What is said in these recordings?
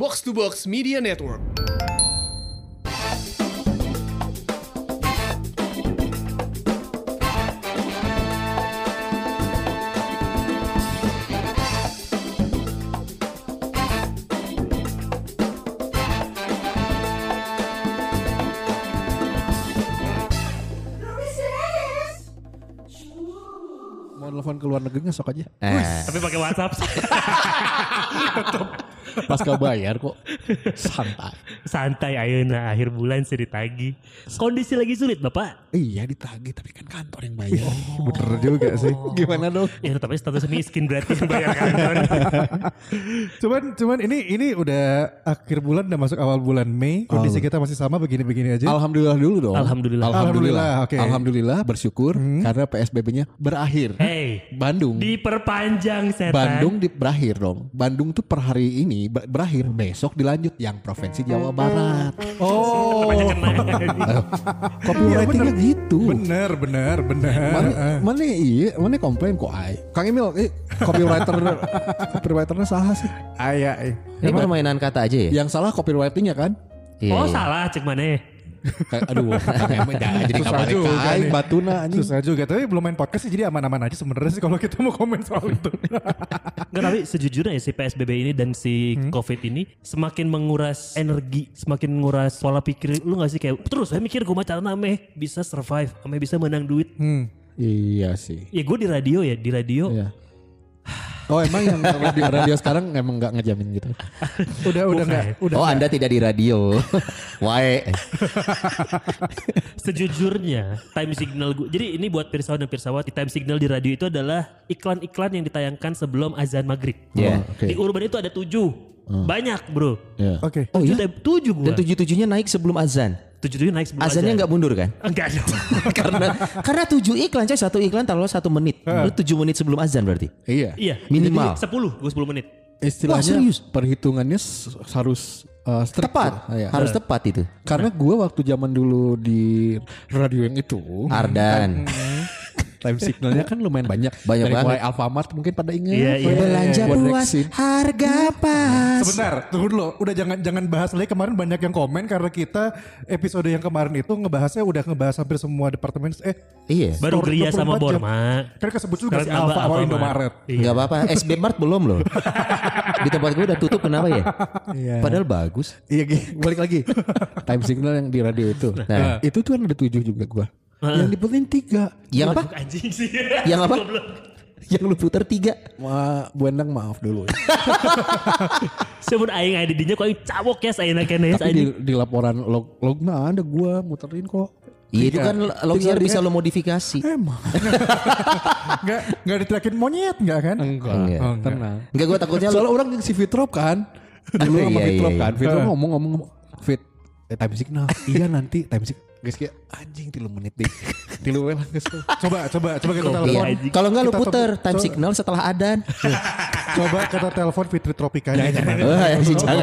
Box to Box Media Network. Mau telepon ke luar negeri nggak sok aja. Eh, Tapi pakai WhatsApp Pas gak bayar kok santai. Santai ayeuna akhir bulan sih ditagi. Kondisi lagi sulit Bapak. Iya ditagih tapi kan kantor yang bayar. Bener juga sih. Gimana dong? Ya tapi status miskin berarti yang bayar kantor. Cuman cuman ini ini udah akhir bulan udah masuk awal bulan Mei. Kondisi kita masih sama begini-begini aja. Alhamdulillah dulu dong. Alhamdulillah. Alhamdulillah. Alhamdulillah, oke. Alhamdulillah bersyukur karena PSBB-nya berakhir. Hey, Bandung. diperpanjang setan. Bandung di, berakhir dong. Bandung tuh per hari ini ber- berakhir besok dilanjut yang provinsi Jawa Barat. Oh. Banyak kena. Copywritingnya gitu. Bener bener bener. Mana, Eh. mana iya, mana komplain kok ay. Kang Emil, eh, copywriter, copywriternya salah sih. Aya eh. ini permainan kata aja ya? Yang salah copywritingnya kan? Iya, Oh iya. salah cek mana? Aduh, jangan jadi Susah kabar juga kain nih. batuna anjing. Susah juga tapi belum main podcast sih jadi aman-aman aja sebenarnya sih kalau kita mau komen soal itu. Enggak tapi sejujurnya ya si PSBB ini dan si COVID ini semakin menguras energi, semakin menguras pola pikir lu gak sih kayak terus saya mikir gue cara ame bisa survive, ame bisa menang duit. hmm. Iya sih. Ya gue di radio ya, di radio Iya. Oh emang yang radio, radio sekarang emang nggak ngejamin gitu. Udah udah enggak udah Oh anda tidak di radio. Wae. sejujurnya time signal gue. Jadi ini buat pirsawan dan pirsawati time signal di radio itu adalah iklan-iklan yang ditayangkan sebelum azan maghrib. Iya. Oh, oke. Di urban itu ada tujuh. Banyak bro. Iya. Oke. Oh Tujuh, iya? tujuh gue. Dan tujuh-tujuhnya naik sebelum azan. Tujuh tujuh naik sebelum Azannya azan. nggak mundur kan? Enggak dong. karena karena tujuh iklan coy satu iklan taruh satu menit. Lu tujuh menit sebelum azan berarti. Iya. iya. Minimal. Sepuluh, gue sepuluh menit. Istilahnya Wah, serius? perhitungannya harus uh, strict Tepat. Iya. Harus tepat itu. Karena gue waktu zaman dulu di radio yang itu, Ardan. Time signalnya kan lumayan banyak. Banyak Dari banget. mulai Alfamart mungkin pada ingat. Iya, iya. Belanja Buat puas, Rexin. harga pas. Sebentar, tunggu dulu. Udah jangan jangan bahas lagi kemarin banyak yang komen karena kita episode yang kemarin itu ngebahasnya udah ngebahas hampir semua departemen eh Iya. Baru Gria 24 sama jam. Borma. kan kesebut juga Sekarang si Alfa sama Alfamart. Indomaret. Iya. Enggak apa-apa. SB Mart belum loh. Di tempat gue udah tutup kenapa ya? Iya. Padahal bagus. Iya, balik lagi. time signal yang di radio itu. Nah. itu tuh kan ada tujuh juga gua. Yang diputerin tiga. Yang apa? Anjing sih. Yang apa? Yang lu putar tiga. Ma, Bu Endang maaf dulu. ya. Sebut aing ada dinya kok aing cabok ya saya kene Tapi di, di laporan log lognya ada gua muterin kok. Iya itu kan loginya bisa lo modifikasi. Emang. Enggak enggak diterakin monyet enggak kan? Enggak. Enggak. Oh, tenang. Enggak gue takutnya lo Soalnya orang yang si Fitrop kan. Dulu sama Iya, Fitrop iya, kan. iya. Fitrop ngomong-ngomong Fit. Eh, time signal. iya nanti time signal. Guys kayak anjing tilu menit deh. tilu menit guys. Coba coba coba kita telepon. Iya. Kalau enggak lu puter time so- signal setelah adan. Coba kita telepon Fitri Tropika. Jangan Oh, ya sih jangan.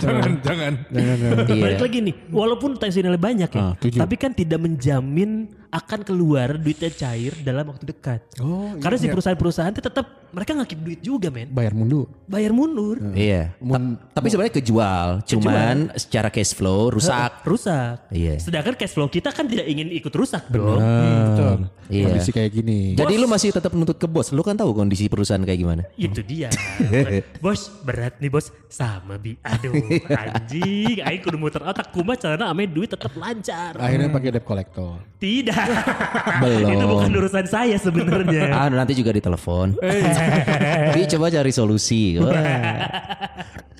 jangan jangan. Iya. Balik lagi nih, walaupun time signalnya banyak ya, Ah, tapi kan tidak menjamin akan keluar duitnya cair dalam waktu dekat. Oh, Karena si perusahaan-perusahaan itu tetap mereka ngakip duit juga men, Bayar mundur. bayar mundur, Iya. Mun- Ta- Tapi sebenarnya kejual, cuman secara cash flow rusak. rusak. Iya. Sedangkan cash flow kita kan tidak ingin ikut rusak dong. Betul. Iya. Kondisi kayak gini. Jadi lu masih tetap menuntut ke bos. Lu kan tahu kondisi perusahaan kayak gimana. Itu dia. bos berat nih bos sama bi. Aduh anjing. Aing kudu muter otak kumah caranya ame duit tetap lancar. Akhirnya pakai debt collector. Tidak. Belum. Itu bukan urusan saya sebenarnya. Ah nanti juga ditelepon. Tapi coba cari solusi.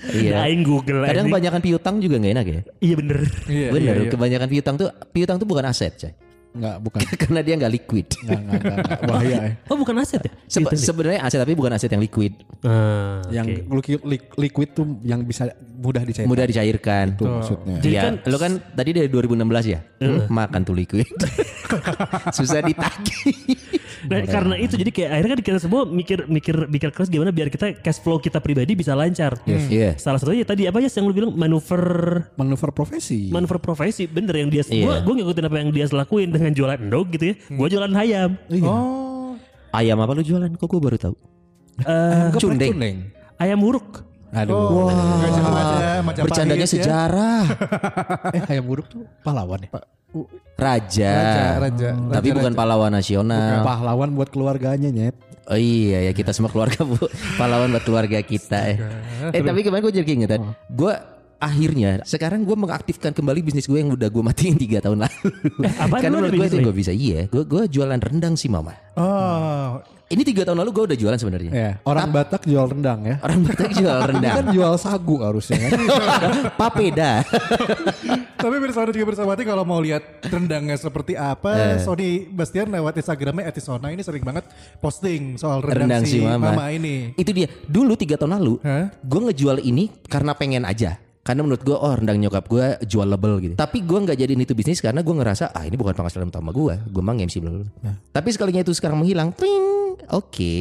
Iya. Aing Google Kadang kebanyakan piutang juga nggak enak ya. Iya bener. Iya, Bener. iya, iya. Kebanyakan piutang tuh piutang tuh bukan aset, coy. Enggak, bukan. Karena dia nggak liquid. Enggak, enggak, enggak, enggak. Bahaya ya. Oh bukan aset ya? Sebe- Gitu sebenarnya aset tapi bukan aset yang liquid. Ah, Yang oke. liquid, li- liquid tuh yang bisa mudah dicairkan. Mudah dicairkan. Itu maksudnya. Jadi Iya, kan- lu kan tadi dari 2016 ya? Makan tuh liquid. Susah ditagih. Nah, karena itu jadi kayak akhirnya kan kita semua mikir mikir mikir keras gimana biar kita cash flow kita pribadi bisa lancar. Iya. Salah satunya tadi apa ya yang lu bilang manuver Manuver profesi. manuver profesi bener yang dia Iya. gua gua ngikutin apa yang dia lakuin dengan jualan endog gitu ya. Gua jualan ayam. Oh. Ayam apa lu jualan? Kok gue baru tahu. Eh, Geprek Cundeng. cundeng. ayam huruk. Aduh. Gaji Majapahit Bercandanya ya. sejarah. eh ayam buruk tuh pahlawan ya? Raja. Raja, raja. Tapi bukan pahlawan nasional. Pahlawan buat keluarganya nyet. Oh iya ya kita semua keluarga bu pahlawan buat keluarga kita. Eh, eh tapi kemarin gue jadi keingetan. Gue akhirnya sekarang gue mengaktifkan kembali bisnis gue yang udah gue matiin tiga tahun lalu. apaan Karena menurut gue itu gue bisa iya. Gue gue jualan rendang sih mama. Oh, Ini tiga tahun lalu gue udah jualan sebenarnya. Ya, orang Batak jual rendang ya. Orang Batak jual Ini rendang. kan jual sagu harusnya kan. Papeda. tapi bersama juga bersama hati kalau mau lihat rendangnya seperti apa, Sony Bastian lewat Instagramnya Etisona ini sering banget posting soal rendang, rendang si si mama. mama ini. Itu dia. Dulu tiga tahun lalu, Hah? gue ngejual ini karena pengen aja. Karena menurut gue, oh rendang nyokap gue jual label gitu. Tapi gue nggak jadiin itu bisnis karena gue ngerasa, ah ini bukan penghasilan utama gue. Gue mang MC belum. Tapi sekalinya itu sekarang menghilang, tring, oke.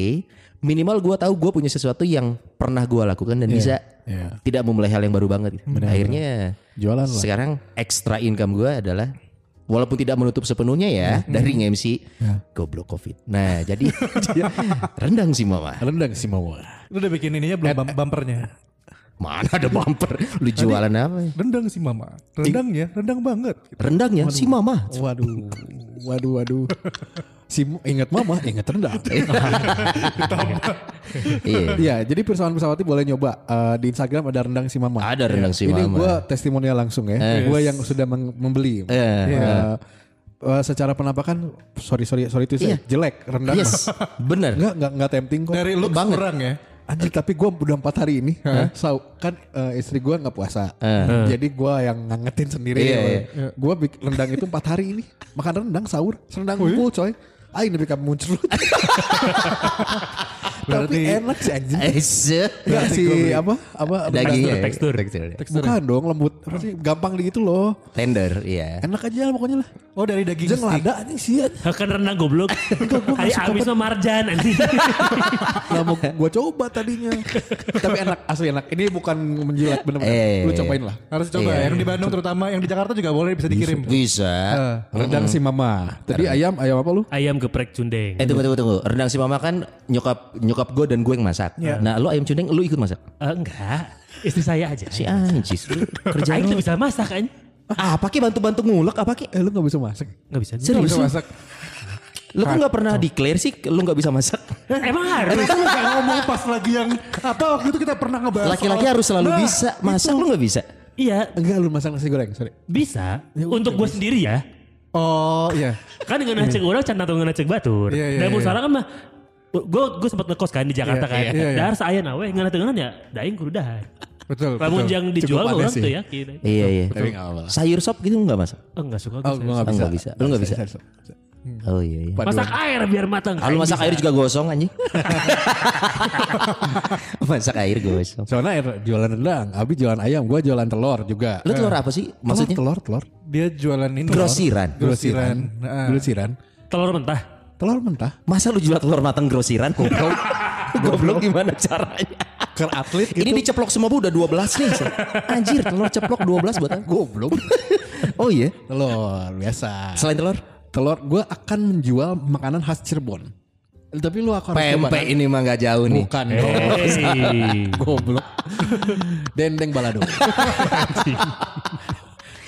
Minimal gue tahu gue punya sesuatu yang pernah gue lakukan dan bisa iya. tidak memulai hal yang baru banget. Gitu. Akhirnya Jualan lah. sekarang extra income gue adalah Walaupun tidak menutup sepenuhnya ya dari MC goblok covid. Nah jadi rendang sih mama. Rendang sih mau. Lu udah bikin ininya belum bum- bumpernya? Mana ada bumper? Lu jualan apa? ya? Rendang si mama. Rendangnya, rendang banget. Rendangnya si mama. Waduh, waduh, waduh. Si ingat mama, ingat rendang. Iya. Iya, jadi Pirsawan Pirsawati boleh nyoba eh, di Instagram ada rendang si mama. Ada rendang si Ini mama. gue testimonial langsung ya. Gue yang sudah membeli. Eh, Eh, eh, secara penampakan, sorry sorry sorry itu saya jelek rendang. Yes, bener. Enggak enggak enggak tempting kok. Dari look kurang ya. Anjir tapi gue udah empat hari ini. Sau- kan eh, istri gue nggak puasa. Jadi gue yang ngangetin sendiri. Iya, gue bikin rendang itu empat hari ini. Makan rendang sahur rendang full coy Aing lebih kamu muncul tapi Berarti- enak sih anjing. Eh, Enggak sih apa? Apa? Dagingnya rendang- tekstur. bukan dong lembut. Apa sih? Gampang di gitu loh. Tender, iya. enak aja lah pokoknya lah. Oh dari daging Jangan lada nih sih Kan rendang goblok. Hari abis mah marjan anjing. Gak mau gue coba tadinya. Tapi enak asli enak. Ini bukan menjilat bener-bener. Eh. Lu cobain lah. Harus coba. Iya. Yang di Bandung terutama, yang di Jakarta juga boleh bisa dikirim. Bisa. Rendang si mama. Tadi ayam Ayam apa lu? Ayam geprek cundeng. Eh tunggu tunggu tunggu. Rendang si mama kan nyokap nyokap gue dan gue yang masak. Nah lu ayam cundeng lu ikut masak. Eh, enggak. Istri saya aja. Si anjis lu kerja Aing tuh bisa masak kan? Ah, apa ki bantu-bantu ngulek apa ki? Eh lu gak bisa masak Enggak bisa. Serius Bisa lu? masak. Lu kan gak pernah declare sih lu gak bisa masak. Emang harus. Itu lu gak ngomong pas lagi yang apa waktu itu kita pernah ngebahas Laki-laki harus selalu Nah, bisa. Masak lu gak bisa? Iya, Enggak lu masak nasi goreng sorry bisa. Untuk gue sendiri ya. Oh iya. Kan dengan ngecek orang can atau ngecek batur. Iya, iya, Dan mau iya. salah kan mah gue gue sempat ngekos kan di Jakarta Iya, kan. iya, iya. Dahar saya nawe ngana tenganan ya daing kudu dahar. Betul. Lamun betul. yang dijual Cukup orang tuh yakin. Iya iya. Tapi gak apa-apa Sayur sop gitu gak masak? Oh, enggak suka Oh gue. gue gak Oh, bisa. Lu nggak bisa? Oh iya iya. Masak air biar matang. Ah, lu masak air juga gosong anjing. masak air gosong. Soalnya air jualan rendang Abi jualan ayam Gue jualan telur juga Lu telur apa sih? Maksudnya Telur telur Dia jualan ini. grosiran. Grosiran. Nah. Grosiran Telur mentah. Telur mentah Masa lu jual telur matang grosiran? Goblok. Goblok gimana caranya? Ke atlet gitu Ini diceplok semua bu udah 12 nih. Anjir telur ceplok 12 buat apa? Goblok Oh iya. Telur biasa Selain telur? Telur gue akan menjual makanan khas Cirebon Tapi lu aku harus coba, Pempek kan? ini mah gak jauh nih. Bukan Hey. Goblok. Dendeng balado.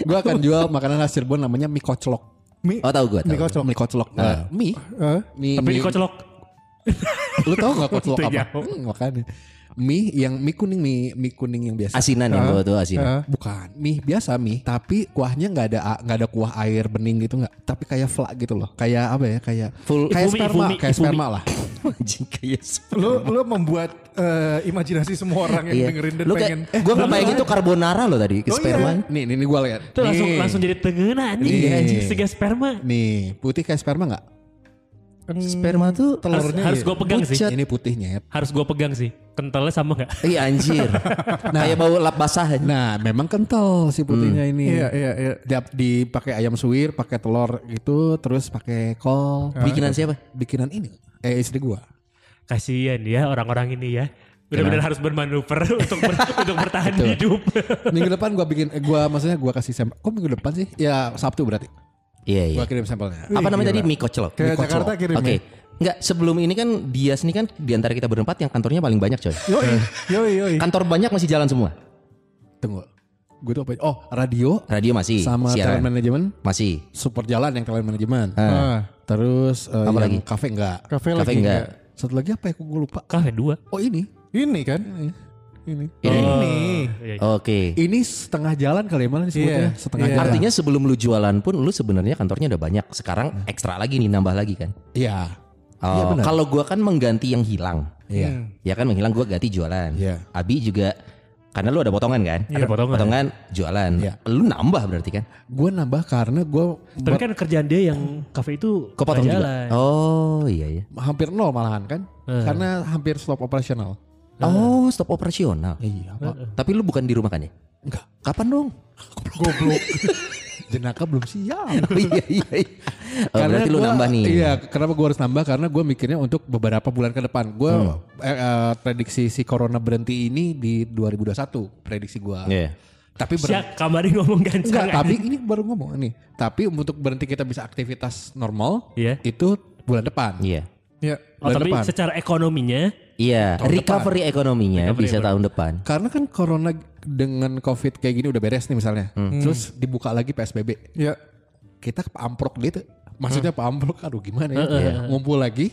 gue akan jual makanan khas Cirebon namanya mie koclok. Mie. Oh tahu gue Mie tahu. kocok. Mie koclok. Nah, mie. Eh, Mie, Tapi mie- dikoclok. Lu tau gak koclok Itu apa? Hmm, makanya. Mie yang mie kuning mie mie kuning yang biasa. Asinan yang tuh asinan. Bukan mie biasa mie, tapi kuahnya nggak ada nggak ada kuah air bening gitu nggak, tapi kayak fla gitu loh, kayak apa ya, kayak Full- kayak ifumi, sperma, ifumi, kayak ifumi. sperma lah. Anjing kayak lu lu membuat eh, imajinasi semua orang yang Iya. dengerin dan Lu pengen. kayak, eh, gue nggak bayangin itu carbonara loh tadi, ke Oh, sperma. Nih, nih, nih gue lihat. Itu langsung Nih. langsung jadi tengenan anjing. Nih. Anjing sega sperma. Nih, putih kayak sperma nggak? Sperma tuh Harus, Telurnya harus iya. gue pegang sih. Ini putihnya ya. Harus gue pegang sih. Kentalnya sama gak? Iya anjir. Kayak bau lap basah. aja. Nah, memang kental si putihnya ini. Iya iya iya. Dia dipakai ayam suwir, pakai telur gitu, terus pakai kol. Bikinan siapa? Bikinan ini. Eh istri gua. Kasian ya orang-orang ini ya. Benar-benar harus bermanuver untuk ber- untuk bertahan hidup. Minggu depan gua bikin eh, gua maksudnya gua kasih sampel. Kok minggu depan sih? Ya Sabtu berarti. Iya iya. Gua kirim sampelnya. Apa namanya gila. tadi mie koclok? Ke Mie. Jakarta kirim Oke. ya. Enggak, sebelum ini kan Dias nih kan di antara kita berempat yang kantornya paling banyak coy. Yoi, yoi, yoi. Kantor banyak masih jalan semua. Tunggu. gue tuh apa? Oh radio Radio masih. sama siaran. talent management. Masih. Super jalan yang talent management. Ah, Terus eh, Apa yang lagi? Kafe enggak. kafe Kafe lagi enggak. enggak. Satu lagi apa ya? Gue lupa. Kafe dua. Oh ini. Ini kan? Ini. Ini. Iya, iya. Oke. Ini setengah jalan kali ya malah disebutnya. Iya, Setengah iya. jalan. Artinya sebelum lu jualan pun lu sebenarnya kantornya udah banyak. Sekarang ekstra lagi nih nambah lagi kan. Iya. Iya Oh, benar. kalau gua kan mengganti yang hilang. Iya. Ya kan menghilang gua ganti jualan. Iya. Abi juga karena lu ada potongan kan? Ada potongan. jualan. Iya. Lu nambah berarti kan? Gue nambah karena gue Tapi kan kerjaan dia yang kafe itu Kepotong juga. jalan. Oh iya iya. hampir nol malahan kan. Karena hampir stop operasional. Oh stop operasional. Iya pak. Tapi lu bukan di rumah kan ya? Enggak. Kapan dong? Goblok. Jenaka belum siap. Oh, iya iya. iya. Oh, berarti lu gua- nambah nih. Iya, kenapa gue harus nambah? Karena gue mikirnya untuk beberapa bulan ke depan. Gue Hmm. eh, eh, prediksi si corona berhenti ini di 2021, prediksi gue. Iya. Tapi ber- Siap, kamarin ngomong gancang. enggak, tapi ini baru ngomong nih. Tapi untuk berhenti kita bisa aktivitas normal, Iya. itu bulan depan. Iya. Ya. Oh, bulan tapi depan. secara ekonominya Iya, recovery ekonominya bisa tahun depan. Karena kan corona dengan covid kayak gini udah beres nih misalnya. Hmm. Terus dibuka lagi PSBB. Ya. Kita amprok gitu. Maksudnya Hmm. Pak amprok aduh gimana ya. Ngumpul lagi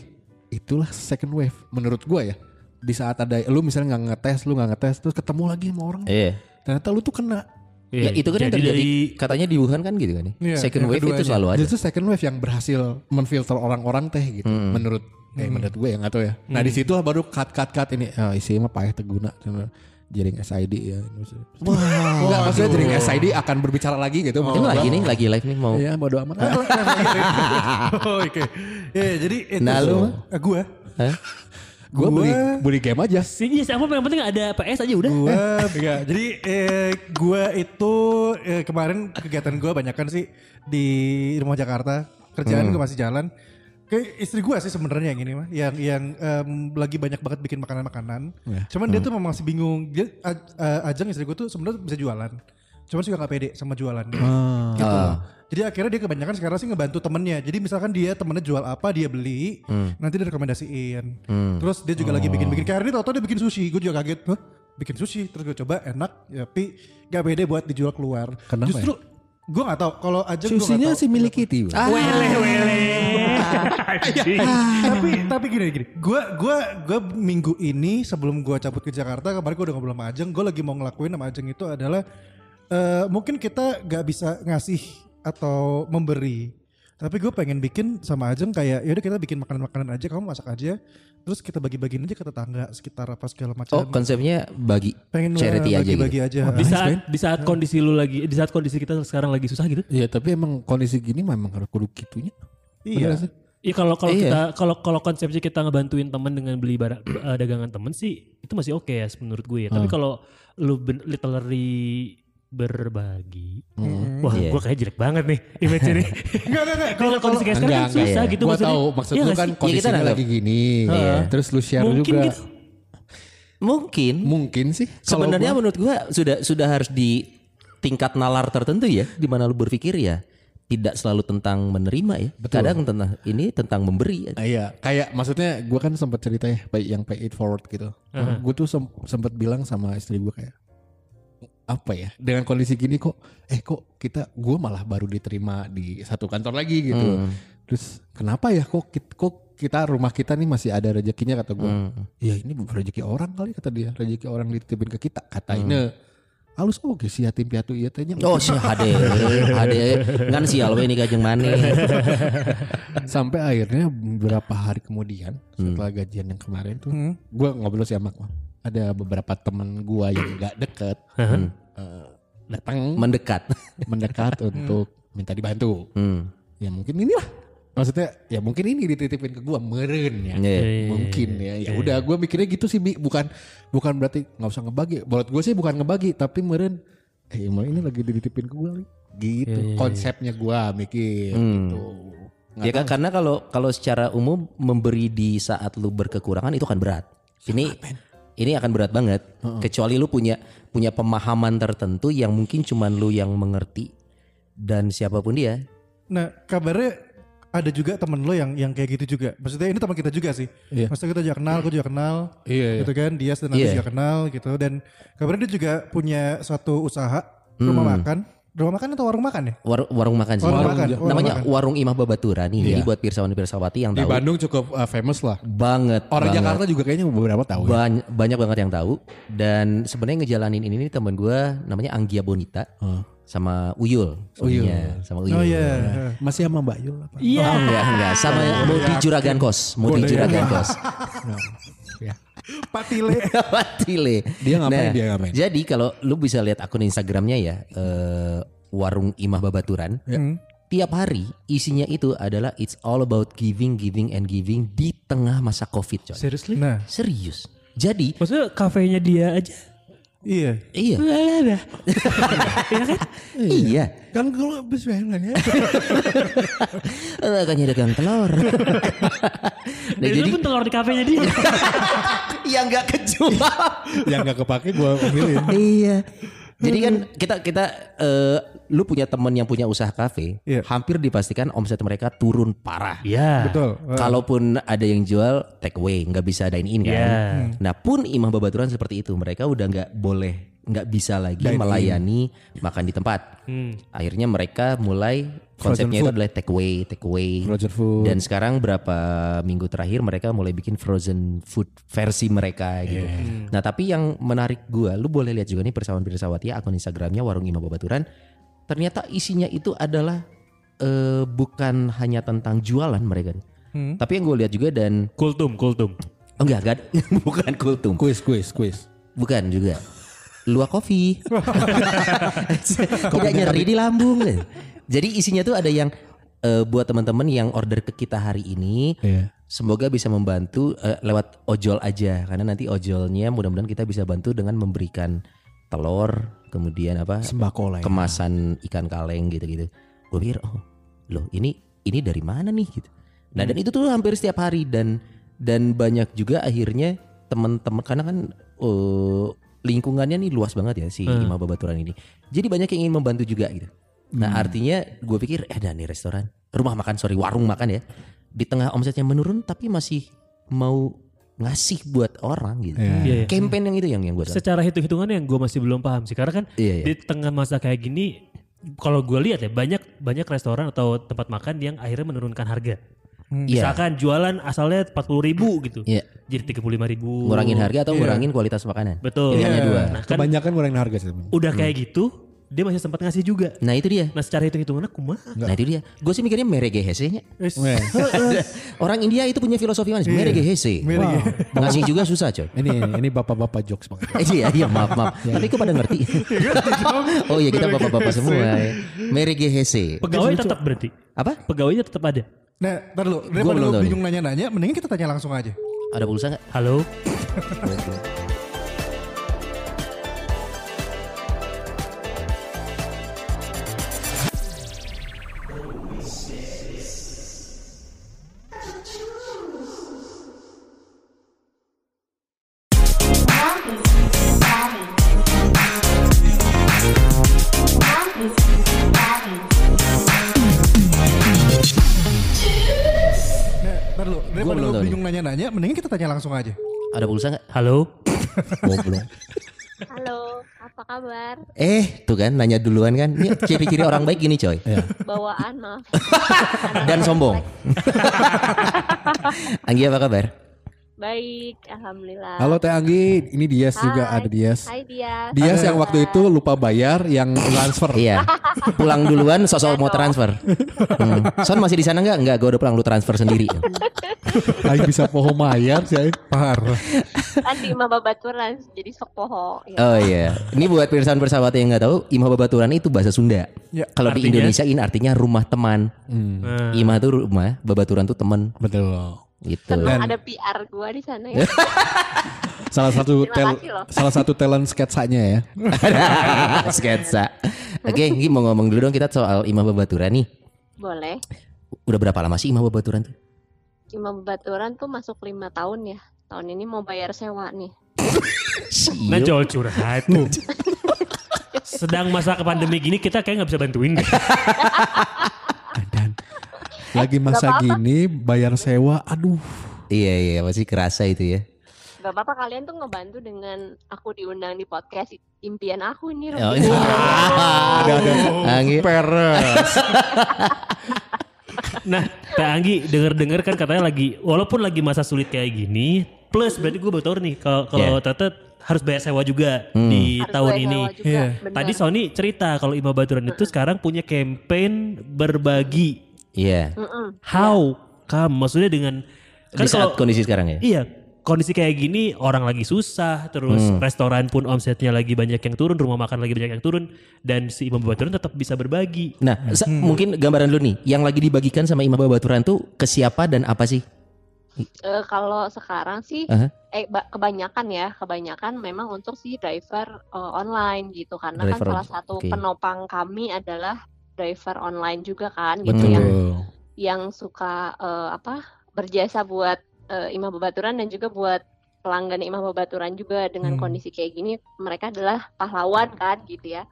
itulah second wave menurut gua ya. Di saat ada lu misalnya nggak ngetes, lu nggak ngetes terus ketemu lagi sama orang. Iya. Ternyata lu tuh kena. Ya, itu kan yang jadi terjadi dari- katanya di Wuhan kan gitu kan ya. Iya, Second wave itu selalu ada. Justru second wave yang berhasil menfilter orang-orang teh gitu. Hmm. Menurut eh menurut gue yang nggak tahu ya. Nah di situ baru cut cut cut ini oh, isinya mah payah teguna jaring SID ya. Wah, Enggak, maksudnya jaring SID akan berbicara lagi gitu. Ini lagi nih, lagi live nih mau. Iya, bodo amat. Oh, Oke. Ya, jadi itu. Nah, lu? Eh, gua. Hah? gue beli beli game aja. sih iya siapa yang penting ada PS aja udah. Gua enggak. Jadi eh, gua itu eh, kemarin kegiatan gua banyak kan sih di rumah Jakarta. Kerjaan gua masih jalan. Kayak istri gua sih sebenarnya yang ini mah, yang yang em, lagi banyak banget bikin makanan-makanan. Cuman dia tuh memang masih bingung. Dia Aj- eh, Ajeng istri gua tuh sebenarnya bisa jualan. Cuman suka nggak pede sama jualannya. Gitu. Ah. Jadi akhirnya dia kebanyakan sekarang sih ngebantu temennya. Jadi misalkan dia temennya jual apa dia beli, nanti dia rekomendasiin. Terus dia juga lagi bikin-bikin. Kayak hari ini tau-tau dia bikin sushi. Gue juga kaget. Hah? Bikin sushi. Terus gue coba enak. ya, Tapi gak pede buat dijual keluar. Kenapa Justru gue gak tahu. Kalau aja gue Susinya si milik Kitty. Wele wele. Anjing. tapi tapi gini gini. Gue gua gua minggu ini sebelum gue cabut ke Jakarta kemarin gue udah ngobrol sama Ajeng. Gue lagi mau ngelakuin sama Ajeng itu adalah eh, mungkin kita gak bisa ngasih atau memberi. Tapi gue pengen bikin sama Ajeng kayak yaudah kita bikin makanan-makanan aja, kamu masak aja, terus kita bagi-bagiin aja ke tetangga sekitar apa segala macam. Oh, konsepnya bagi pengen charity aja gitu. bagi-bagi aja. Di saat di saat kondisi lu lagi di saat kondisi kita sekarang lagi susah gitu. Iya, tapi emang kondisi gini memang harus kudu gitunya. Iya. Iya kalau kalau Iya. kita kalau kalau konsepsi kita ngebantuin teman dengan beli barang eh, dagangan teman sih itu masih oke ya menurut gue ya. Tapi kalau lu ben- literally berbagi, wah Iya. gue kayak jelek banget nih image ini. Enggak, enggak, enggak. Kalau kondisi kayak sekarang kan susah iya. gitu Gua maksudnya. tahu maksud Iya lu nggak kan kita kondisinya anggap. lagi gini. Iya. Terus lu share mungkin juga. gitu. Mungkin Mungkin sih. sebenarnya gua- menurut gua sudah sudah harus di tingkat nalar tertentu ya di mana lu berpikir ya tidak selalu tentang menerima ya. Kadang tentang ini tentang memberi. Ah, iya, kayak maksudnya gue kan sempat cerita ya yang pay it forward gitu. Gue tuh sem- sempat bilang sama istri gue kayak apa ya dengan kondisi gini kok eh kok kita gue malah baru diterima di satu kantor lagi gitu. Terus kenapa ya kok kok kita rumah kita nih masih ada rezekinya kata gue. Ya ini rezeki orang kali kata dia rezeki orang dititipin ke kita katanya. Halus oke sih yatim piatu iya tanya. Oh sih hade hade ngan sial we ini kajeng maneh. Sampai akhirnya beberapa hari kemudian setelah gajian yang kemarin tuh, gue ngobrol sih sama ada beberapa temen gue yang gak deket eh, datang Mendekat. mendekat untuk minta dibantu. Hmm. Ya mungkin inilah maksudnya ya mungkin ini dititipin ke gue meren ya. Iya. Mungkin ya. Ya udah gue mikirnya gitu sih Bi. bukan bukan berarti nggak usah ngebagi. Buat gue sih bukan ngebagi tapi meren eh emang ini lagi dititipin ke gue gitu. Konsepnya gue mikir gitu. Nggak Ya kan karena kalau kalau secara umum memberi di saat lu berkekurangan itu kan berat. Ini ini akan berat banget. Kecuali lu punya punya pemahaman tertentu yang mungkin cuman lu yang mengerti dan siapa pun dia. Nah, kabarnya ada juga temen lo yang yang kayak gitu juga. Maksudnya ini teman kita juga sih. Iya. Maksudnya kita juga kenal, gue juga kenal. Iya, iya. Gitu kan, dia dan Iya. juga kenal gitu. Dan kabarnya dia juga punya suatu usaha rumah Hmm. makan. Rumah makan atau warung makan ya? War- warung makan sih. Warung Warung- makan, warung namanya makan. warung Imah Babaturan nih. Jadi Iya. buat pirsawan pirsawati yang Di tahu Bandung cukup uh, famous lah. banget. Orang banget. Jakarta juga kayaknya beberapa tahu ya. banyak banyak banget yang tahu dan sebenarnya ngejalanin ini nih teman gue namanya Anggia Bonita sama Uyul, suaminya, sama Uyul. Oh iya. Masih sama Mbak Yul apa? Iya. Oh, enggak enggak sama Mudi Juragan Kos, Mudi Juragan Kos. Ya. Patile. Patile. Dia ngapain, dia ngapain? Jadi kalau lu bisa lihat akun Instagramnya ya, eh, warung Imah Babaturan. Hmm. Tiap hari isinya itu adalah it's all about giving, giving, and giving di tengah masa covid coy. Seriously? Nah, Serius. Jadi Maksudnya kafenya dia aja. Iya. iya, ada. iya. Kan kalau habis ya. Eh, Kan dagang telur. nah, jadi pun telur di kafenya dia. yang nggak kejual. Yang gak kepake gue pilih. iya. Jadi kan kita kita eh, lu punya temen yang punya usaha kafe, Iya. hampir dipastikan omset mereka turun parah. Iya. Betul. Kalaupun ada yang jual take away, nggak bisa dine in kan. Iya. Nah pun imah babaturan seperti itu, mereka udah nggak boleh, nggak bisa lagi melayani makan di tempat. Hmm. Akhirnya mereka mulai konsepnya itu adalah take away, take away. Frozen food. Dan sekarang berapa minggu terakhir mereka mulai bikin frozen food versi mereka gitu. Nah tapi yang menarik gua, lu boleh lihat juga nih persawan pirsawati akun Instagramnya warung imah babaturan. Ternyata isinya itu adalah eh, bukan hanya tentang jualan mereka. nih. Hmm. Tapi yang gue lihat juga dan Kultum, kultum. oh enggak, enggak bukan kultum, Quiz, quiz, quiz. bukan juga. Luak kopi. Tidak nyeri di lambung. Jadi isinya tuh ada yang eh, buat teman-teman yang order ke kita hari ini, Iya. semoga bisa membantu eh, lewat ojol aja karena nanti ojolnya mudah-mudahan kita bisa bantu dengan memberikan telur, kemudian apa? Sembako lah ya. kemasan ikan kaleng gitu-gitu. Gue pikir, oh, loh ini ini dari mana nih gitu. Nah dan itu tuh hampir setiap hari dan dan banyak juga akhirnya teman-teman karena kan eh, lingkungannya nih luas banget ya si Imah Babaturan ini. Jadi banyak yang ingin membantu juga gitu. Nah artinya gue pikir eh ada nih restoran, rumah makan sorry warung makan ya di tengah omsetnya menurun tapi masih mau ngasih buat orang gitu. Iya. Iya, iya. Campaign yang itu yang yang gue Secara hitung-hitungannya yang gue masih belum paham sih. Karena kan Iya, iya. di tengah masa kayak gini, kalau gue lihat ya banyak banyak restoran atau tempat makan yang akhirnya menurunkan harga. Iya. Misalkan jualan asalnya 40 ribu gitu. Iya. Jadi 35 ribu. ngurangin harga atau ngurangin kualitas makanan. Betul. Pilihannya dua. Nah kan Kebanyakan ngurangin harga sih. udah kayak gitu, dia masih sempat ngasih juga. Nah itu dia. Nah secara hitung-hitungannya kumaha. Nah itu dia. Gue sih mikirnya merege hese nya. Orang India itu punya filosofi manis. Merege hese. Merege. Ngasih juga susah coy. ini ini bapak-bapak jokes banget. Eh iya, iya maaf maaf. Tapi kok pada ngerti? oh iya kita bapak-bapak semua. ya. Merege hese. Pegawai tetap berarti. Apa? Pegawainya tetap ada. Nah, ntar. Gua Daripada belum lu tahu bingung nanya-nanya, mendingan kita tanya langsung aja. Ada pulsa nggak? Halo. Nanya-nanya, mendingan kita tanya langsung aja. Ada pulsa nggak? Halo. Goblok. Halo, apa kabar? Eh, tuh kan nanya duluan kan. Ini ciri-ciri orang baik gini coy. Bawaan maaf. Dan sombong. Anggi apa kabar? Baik, alhamdulillah. Halo Teh Anggi, ini Dias juga Hai. ada Dias. Hai dia. Dias yang waktu itu lupa bayar yang transfer. Iya. Pulang duluan sosok mau transfer. Hmm. Son masih di sana nggak? Nggak, gue udah pulang lu transfer sendiri. Aing bisa poho mayar sih. Parah. Di Imam Babaturan, jadi sok poho. Ya. Oh iya. Ini buat pirsawan persahabat yang nggak tahu, Imah Babaturan itu bahasa Sunda. Ya, Kalau di? Indonesia ini artinya rumah teman. Nah, Imah itu rumah, Babaturan tuh teman Betul. Gitu. Seneng Dan- ada PR gua di sana ya. Salah satu tel, salah satu talent sketsanya ya. Sketsa. Oke, Nggi mau ngomong dulu dong kita soal Imah Babaturan nih. Boleh. Udah berapa lama sih Imah Babaturan tuh? Imam Babaturan tuh masuk lima tahun ya. Tahun ini mau bayar sewa nih. nah jual curhat. Sedang masa ke pandemi gini kita kayak nggak bisa bantuin lagi masa Gak apa-apa. gini bayar sewa, aduh. Iya iya masih kerasa itu ya. Gak Bapak kalian tuh ngebantu dengan aku diundang di podcast impian aku nih. Oh, Robi. Ada ada. Anggi. Peres. Nah, Teh Anggi denger-denger kan katanya lagi walaupun lagi masa sulit kayak gini, plus berarti gue baru nih kalau kalau Yeah. Tete harus bayar sewa juga Hmm. di Harus tahun ini. juga, Iya. bener. Tadi Sony cerita kalau Ima Baturan itu sekarang punya campaign berbagi. Iya. Mm-mm. How come? Maksudnya dengan kan Di saat kalau kondisi sekarang ya. iya kondisi kayak gini orang lagi susah, terus Hmm. restoran pun omsetnya lagi banyak yang turun, rumah makan lagi banyak yang turun, dan si Imam Baturan tetap bisa berbagi. Nah, sa- mungkin gambaran lu nih, yang lagi dibagikan sama Imam Babaturan tuh ke siapa dan apa sih? Eh, kalau sekarang sih, Aha. eh ba- kebanyakan ya, kebanyakan memang untuk si driver eh, online gitu, karena Driver kan salah satu oke. penopang kami adalah driver online juga kan, gitu yang Betul. yang suka eh, apa berjasa buat eh, Imam Babaturan dan juga buat pelanggan Imam Babaturan juga dengan Hmm. kondisi kayak gini mereka adalah pahlawan kan gitu ya.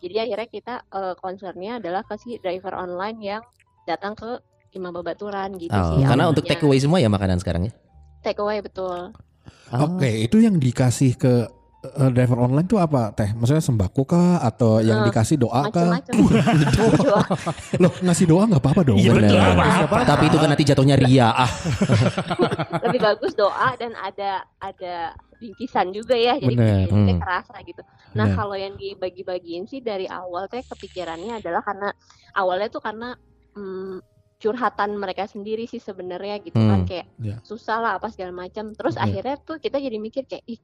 Jadi akhirnya kita eh, concernnya adalah ke si driver online yang datang ke Imam Babaturan gitu Oh, sih. karena untuk awalnya. take away semua ya makanan sekarang ya. take away betul. Oke, itu yang dikasih ke eh, driver online tuh apa teh? Maksudnya sembako kah atau yang Eh, dikasih doa kah? Macam-macam. Doa. Loh ngasih doa nggak apa-apa dong? Iya, betul. Bener. apa-apa. Tapi itu kan nanti jatuhnya ria. Ah, Lebih bagus doa dan ada ada bingkisan juga ya. Jadi Bener. Hmm. kerasa gitu. Nah, Bener. kalau yang dibagi-bagiin sih dari awal teh kepikirannya adalah karena awalnya tuh karena hmm, curhatan mereka sendiri sih sebenarnya gitu kan Hmm. kayak Ya. susah lah apa segala macam. Terus Ya. akhirnya tuh kita jadi mikir kayak ih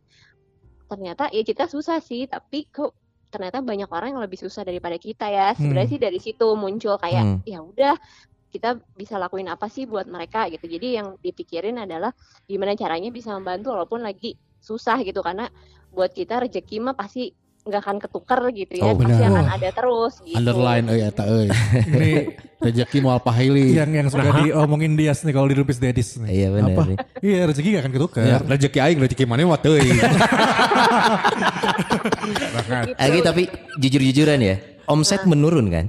ternyata ya kita susah sih tapi kok ternyata banyak orang yang lebih susah daripada kita ya. Sebenarnya Hmm. sih dari situ muncul kayak Hmm. ya udah kita bisa lakuin apa sih buat mereka gitu. Jadi yang dipikirin adalah gimana caranya bisa membantu walaupun lagi susah gitu karena buat kita rezeki mah pasti nggak akan ketukar gitu ya Oh, pasti akan ada terus gitu. Underline euy eta euy. Ini Rezeki moal pahaili. yang yang suka diomongin Dias nih kalau di Rupis Dedis nih. iya benar. Apa? nih. Iya rezeki gak akan ketukar. Ya, rezeki aing rezeki mana mah teuing. Gitu. Lagi tapi jujur-jujuran ya, omset menurun kan?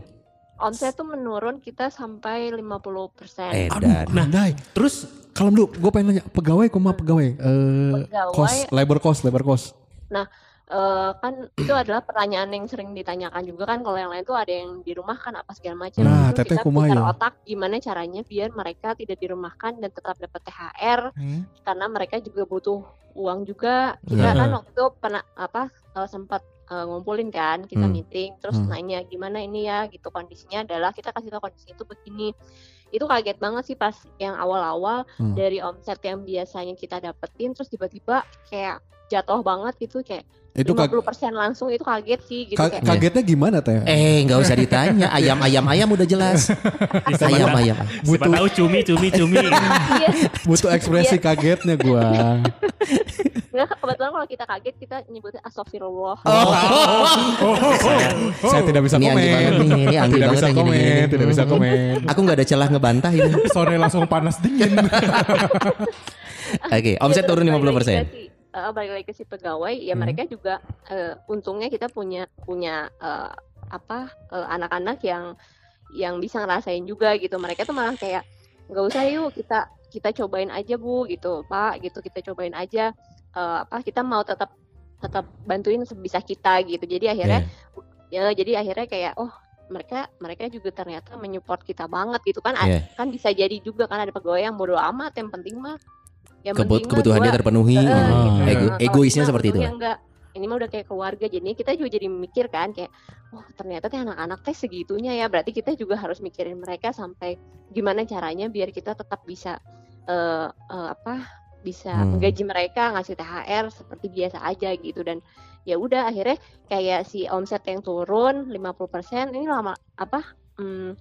Omset tuh menurun kita sampai 50%. Edan. Nah, Dai, terus kalau dulu gue pengen nanya pegawai koma pegawai eh Pegawai. cost labor cost labor cost. Eh, kan itu adalah pertanyaan yang sering ditanyakan juga kan kalau yang lain tuh ada yang dirumahkan apa segala macam. Nah, Itu teteh kita putar ya? otak gimana caranya biar mereka tidak dirumahkan dan tetap dapat THR Hmm. karena mereka juga butuh uang juga. Kita Nah. kan waktu itu pernah apa eh, sempat eh, ngumpulin kan, kita Hmm. meeting terus Hmm. nanya gimana ini ya gitu kondisinya adalah kita kasih tahu kondisi itu begini. Itu kaget banget sih pas yang awal-awal Hmm. dari omset yang biasanya kita dapetin terus tiba-tiba kayak jatuh banget gitu kayak Itu kag 50% langsung itu kaget sih gitu ka- kayak kagetnya gimana teh? Eh, nggak usah ditanya. Ayam, ayam, ayam udah jelas. ayam, ayam. Siapa tahu cumi, cumi, cumi. iya Butuh ekspresi kagetnya gua. nggak kebetulan kalau kita kaget kita nyebutnya astagfirullah Saya tidak bisa Ini komen. anggi banget nih, ini anggi tidak bisa komen, tidak bisa komen. Aku nggak ada celah ngebantah itu. Sore langsung panas dingin. Oke, omset Iya, turun terus 50%. balik eh, balik lagi ke si pegawai ya Hmm. mereka juga eh, untungnya kita punya punya eh, apa anak-anak yang yang bisa ngerasain juga gitu. Mereka tuh malah kayak nggak usah yuk kita kita cobain aja bu gitu. Pak gitu kita cobain aja. Eh, apa kita mau tetap tetap bantuin sebisa kita gitu. Jadi akhirnya ya jadi akhirnya kayak oh mereka mereka juga ternyata menyupport kita banget gitu kan. Iya. kan bisa jadi juga kan ada pegawai yang bodo amat yang penting mah yang Kebut- kebutuhannya gua- terpenuhi. Ah. gitu. Ego- Nah, egoisnya seperti itu. enggak ini mah udah kayak keluarga jadi kita juga jadi mikir kan kayak wah ternyata teh anak-anak teh segitunya ya berarti kita juga harus mikirin mereka sampai gimana caranya biar kita tetap bisa eh eh, apa bisa Hmm. menggaji mereka ngasih THR seperti biasa aja gitu dan ya udah akhirnya kayak si omset yang turun 50% ini lama apa hmm,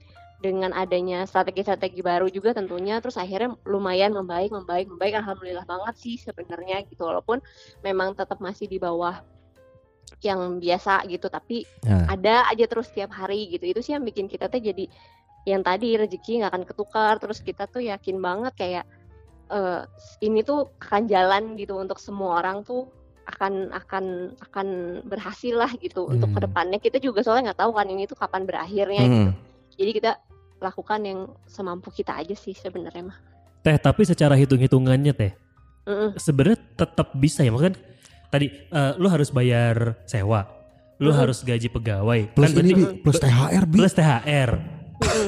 dengan adanya strategi-strategi baru juga tentunya terus akhirnya lumayan membaik membaik membaik alhamdulillah banget sih sebenarnya gitu walaupun memang tetap masih di bawah yang biasa gitu tapi Nah. ada aja terus tiap hari gitu itu sih yang bikin kita tuh jadi yang tadi rezeki nggak akan ketukar terus kita tuh yakin banget kayak eh, ini tuh akan jalan gitu untuk semua orang tuh akan akan akan berhasil lah gitu untuk Hmm. ke depannya kita juga soalnya nggak tahu kan ini tuh kapan berakhirnya gitu. Hmm. jadi kita lakukan yang semampu kita aja sih sebenarnya mah Teh, tapi secara hitung-hitungannya teh, Mm-mm. sebenarnya tetap bisa ya maksudnya tadi eh, lu harus bayar sewa, lu harus gaji pegawai, Plus kan ini berarti Bi, plus THR bi. plus THR.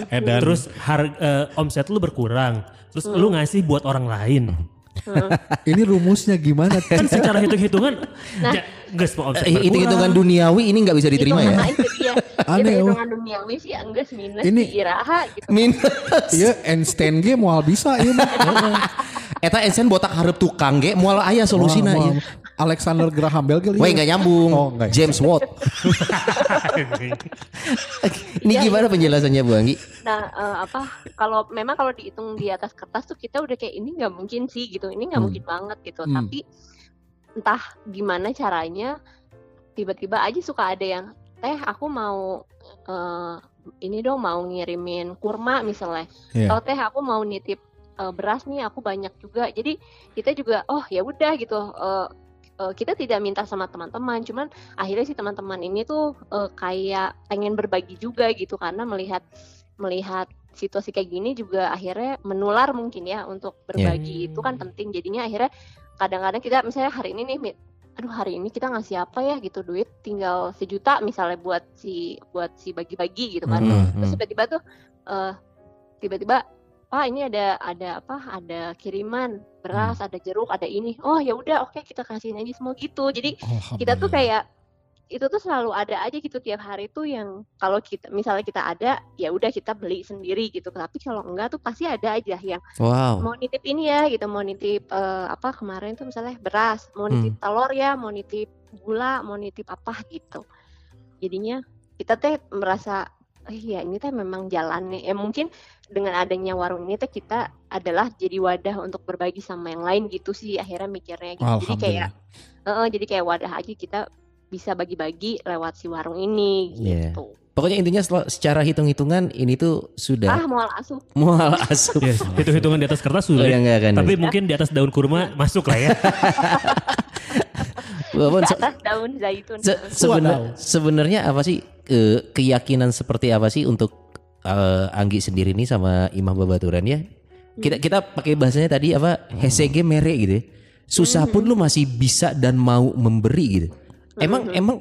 Edan. Terus har, eh, omset lu berkurang, terus lu ngasih buat orang lain. Ini rumusnya gimana? Kan secara hitung-hitungan ya, nggak semua omset berkurang. Hitung-hitungan duniawi ini nggak bisa diterima ya. Hitungan- itu dia. Aneh, Itu oh. hitungan duniawi sih enggak minus Ini- di iraha gitu. Minus. Iya, Einstein ge moal bisa iya. mah. Eta esen botak hareup tukang ge moal aya solusina ieu. moal. Alexander Graham Bell ge. Wah nggak nyambung. Oh, nggak ya. James Watt. Ini gimana penjelasannya Bu Anggi? Nah, eh, apa kalau memang kalau dihitung di atas kertas tuh kita udah kayak ini nggak mungkin sih gitu. Ini nggak Hmm. mungkin banget gitu. Hmm. Tapi entah gimana caranya tiba-tiba aja suka ada yang teh aku mau eh, ini dong mau ngirimin kurma misalnya. Iya. Atau teh aku mau nitip eh, beras nih aku banyak juga. Jadi kita juga oh ya udah gitu. eh, kita tidak minta sama teman-teman, cuman akhirnya si teman-teman ini tuh eh, kayak pengen berbagi juga gitu karena melihat melihat situasi kayak gini juga akhirnya menular mungkin ya untuk berbagi itu kan penting jadinya akhirnya kadang-kadang kita misalnya hari ini nih aduh hari ini kita ngasih apa ya? Gitu duit tinggal sejuta misalnya buat si buat si bagi-bagi gitu kan. Hmm, terus tiba-tiba tuh eh tiba-tiba pak ini ada ada apa ada kiriman beras ada jeruk ada ini. Oh ya udah oke kita kasihin aja. Semua gitu. Jadi kita tuh kayak itu tuh selalu ada aja gitu tiap hari tuh yang kalau kita misalnya kita ada ya udah kita beli sendiri gitu. Tapi kalau enggak tuh pasti ada aja yang Wow. mau nitip ini ya gitu. Mau nitip eh, apa kemarin tuh misalnya beras mau nitip telur ya mau nitip gula mau nitip apa gitu. Jadinya kita teh merasa eh ya ini teh memang jalannya ya mungkin dengan adanya warung ini teh kita adalah jadi wadah untuk berbagi sama yang lain gitu sih akhirnya mikirnya gitu. Jadi kayak eh, jadi kayak wadah aja kita bisa bagi-bagi lewat si warung ini Iya. gitu Pokoknya intinya secara hitung-hitungan ini tuh ah sudah mual asuh mual asup. Yes, hitung-hitungan di atas kertas Oh, sulit. ya enggak kan. Tapi mungkin di atas daun kurma masuk lah ya. Walaupun di atas daun zaitun se- sebenar- sebenarnya apa sih eh, keyakinan seperti apa sih untuk eh, Anggi sendiri nih sama Imam Babaturan ya? Kita kita pakai bahasanya tadi apa? HCG mere gitu ya. Susah pun lu masih bisa dan mau memberi gitu. Emang emang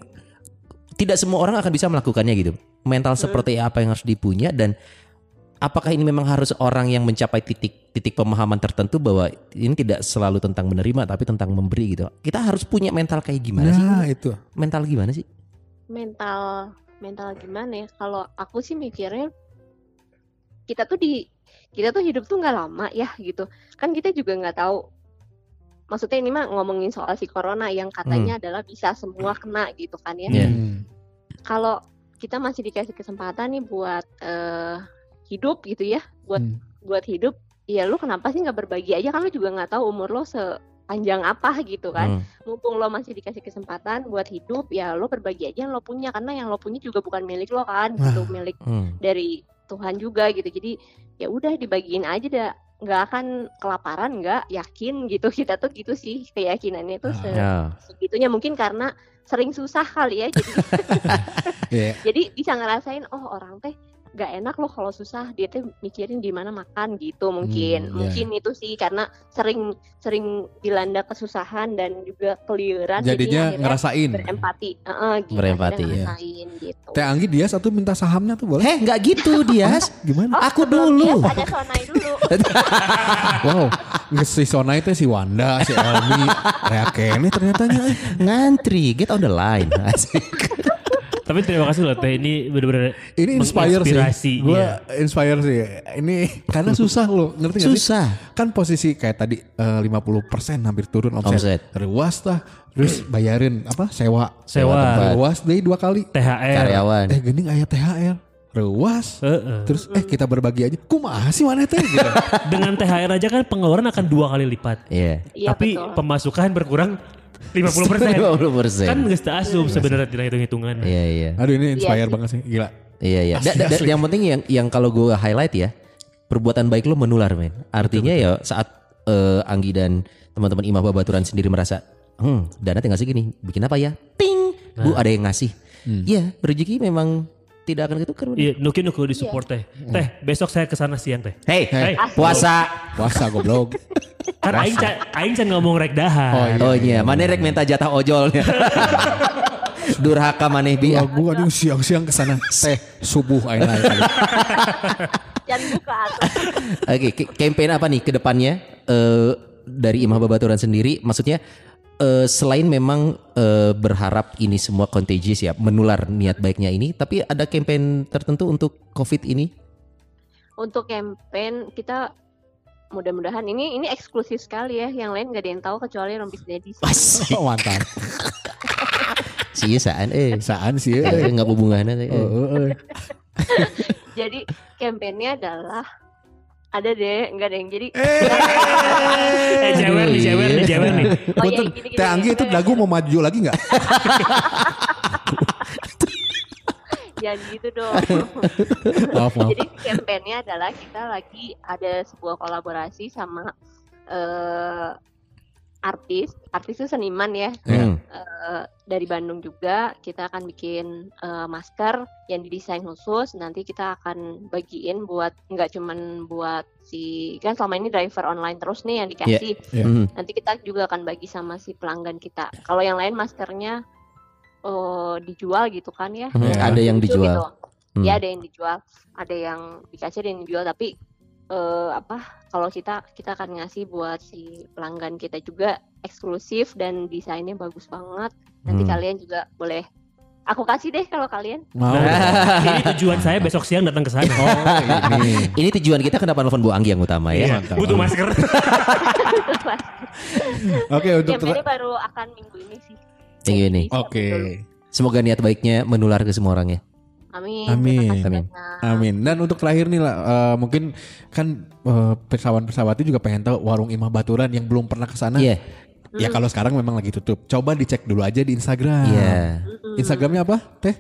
tidak semua orang akan bisa melakukannya gitu. Mental seperti apa yang harus dipunya dan apakah ini memang harus orang yang mencapai titik titik pemahaman tertentu bahwa ini tidak selalu tentang menerima tapi tentang memberi gitu. Kita harus punya mental kayak gimana sih? Nah, itu. Mental gimana sih? mental mental gimana ya kalau aku sih mikirnya kita tuh di kita tuh hidup tuh nggak lama ya gitu kan kita juga nggak tahu maksudnya ini mah ngomongin soal si corona yang katanya adalah bisa semua kena gitu kan ya Iya. Hmm. kalau kita masih dikasih kesempatan nih buat eh, hidup gitu ya buat Hmm. buat hidup ya lu kenapa sih nggak berbagi aja kan lu juga nggak tahu umur lo sepanjang apa gitu kan Hmm. mumpung lo masih dikasih kesempatan buat hidup ya lo berbagi aja yang lo punya karena yang lo punya juga bukan milik lo kan gitu milik Hmm. dari Tuhan juga gitu jadi ya udah dibagiin aja dah nggak akan kelaparan nggak yakin gitu kita tuh gitu sih keyakinannya tuh se- Ya. segitunya mungkin karena sering susah kali ya jadi Iya. jadi bisa ngerasain oh orang teh nggak enak loh kalau susah dia tuh mikirin di mana makan gitu mungkin Hmm, mungkin itu sih karena sering sering dilanda kesusahan dan juga keliuran Jadinya akhirnya ngerasain. berempati Heeh, gitu, Berempati, ya. ngerasain gitu Teh Anggi dia satu minta sahamnya tuh boleh? Heh, nggak gitu Dias. Gimana? Oh, Aku dulu. dia ada sonai dulu Wow, nggak si Sona itu si Wanda, si Elmi, Rea Kenny ternyata nya. eh. Ngantri, get on the line. Asik. Tapi terima kasih loh Teh ini benar-benar Ini inspire sih. Gue iya. inspire sih. Ini karena susah loh, ngerti gak sih? Susah. Kan posisi kayak tadi eh, 50% hampir turun omset. Omset. Rewas tah, terus bayarin apa? Sewa. Sewa. tempat. Rewas deh dua kali. THR. Karyawan. Eh gening aya THR. Rewas. Heeh. Terus eh kita berbagi aja. Kumaha sih mana teh? Gitu. Dengan THR aja kan pengeluaran akan dua kali lipat. Iya. Iya, Tapi betul. pemasukan berkurang 50 persen. 50 persen. kan nggak asum sebenarnya tidak hitung-hitungan. Iya, iya. Aduh ini inspire sih. banget sih. Gila. Iya, iya. Da- da- yang penting yang yang kalau gue highlight ya, perbuatan baik lo menular, men. Artinya ya saat eh, Anggi dan teman-teman Imam Babaturan sendiri merasa, hmm, dana tinggal segini, bikin apa ya? Ting, bu ada yang ngasih. Iya, rezeki memang tidak akan ketukar. Iya, Nuki Nuki di support teh. Teh, besok saya ke sana siang teh. Hei, Hei. puasa. Puasa goblok. Kan aing can aing can ngomong rek dahar. Oh iya, mana rek minta jatah ojolnya. Durhaka maneh bi. Gua aduh siang-siang ke sana. Teh subuh aing lain kali. Jangan buka atuh. Oke, ke- campaign apa nih ke depannya eh, dari Imah Babaturan sendiri? Maksudnya eh, selain memang eh, berharap ini semua contagious ya, menular niat baiknya ini, tapi ada campaign tertentu untuk COVID ini? Untuk campaign kita mudah-mudahan ini ini eksklusif sekali ya. Yang lain nggak ada yang tahu kecuali Rompis Dedi. sih. Asik. Oh, mantap. Sih saan eh. Saan sih. Eh. Nggak hubungannya. eh. Oh, oh, oh. Jadi campaignnya adalah ada deh, enggak ada yang jadi. Eh, cewek nih, cewek nih, cewek nih. Oh iya, Punten, gini, gini, Teh Anggi itu dagu mau maju lagi nggak? Jangan gitu dong. Maaf, maaf. Jadi campaignnya adalah kita lagi ada sebuah kolaborasi sama eh, artis, artis itu seniman ya Hmm. eh, dari Bandung juga. Kita akan bikin eh, masker yang didesain khusus. Nanti kita akan bagiin buat nggak cuman buat si kan selama ini driver online terus nih yang dikasih. Iya. Hmm. Nanti kita juga akan bagi sama si pelanggan kita. Kalau yang lain maskernya eh, dijual gitu kan ya. Hmm, Ya. Ada yang dijual. gitu. Hmm. Ya ada yang dijual, ada yang dikasih, ada yang dijual. Tapi eh, apa? Kalau kita kita akan ngasih buat si pelanggan kita juga eksklusif dan desainnya bagus banget. Nanti Hmm. kalian juga boleh. Aku kasih deh kalau kalian. Mau. Nah, ini tujuan saya besok siang datang ke sana. Oh, ini. Ini tujuan kita kenapa nelfon Bu Anggi yang utama ya? Mantap. Butuh masker. Oke, untuk Campaignnya baru akan minggu ini sih. Minggu ini. Oke. dulu. Semoga niat baiknya menular ke semua orang ya. Amin. Amin. Amin. Amin. Dan untuk terakhir nih lah, eh, mungkin kan eh, pesawat-pesawatnya juga pengen tahu warung Imah Baturan yang belum pernah ke sana. Iya. Ya kalau sekarang memang lagi tutup. Coba dicek dulu aja di Instagram. Iya. Mm-mm. Instagramnya apa? Teh?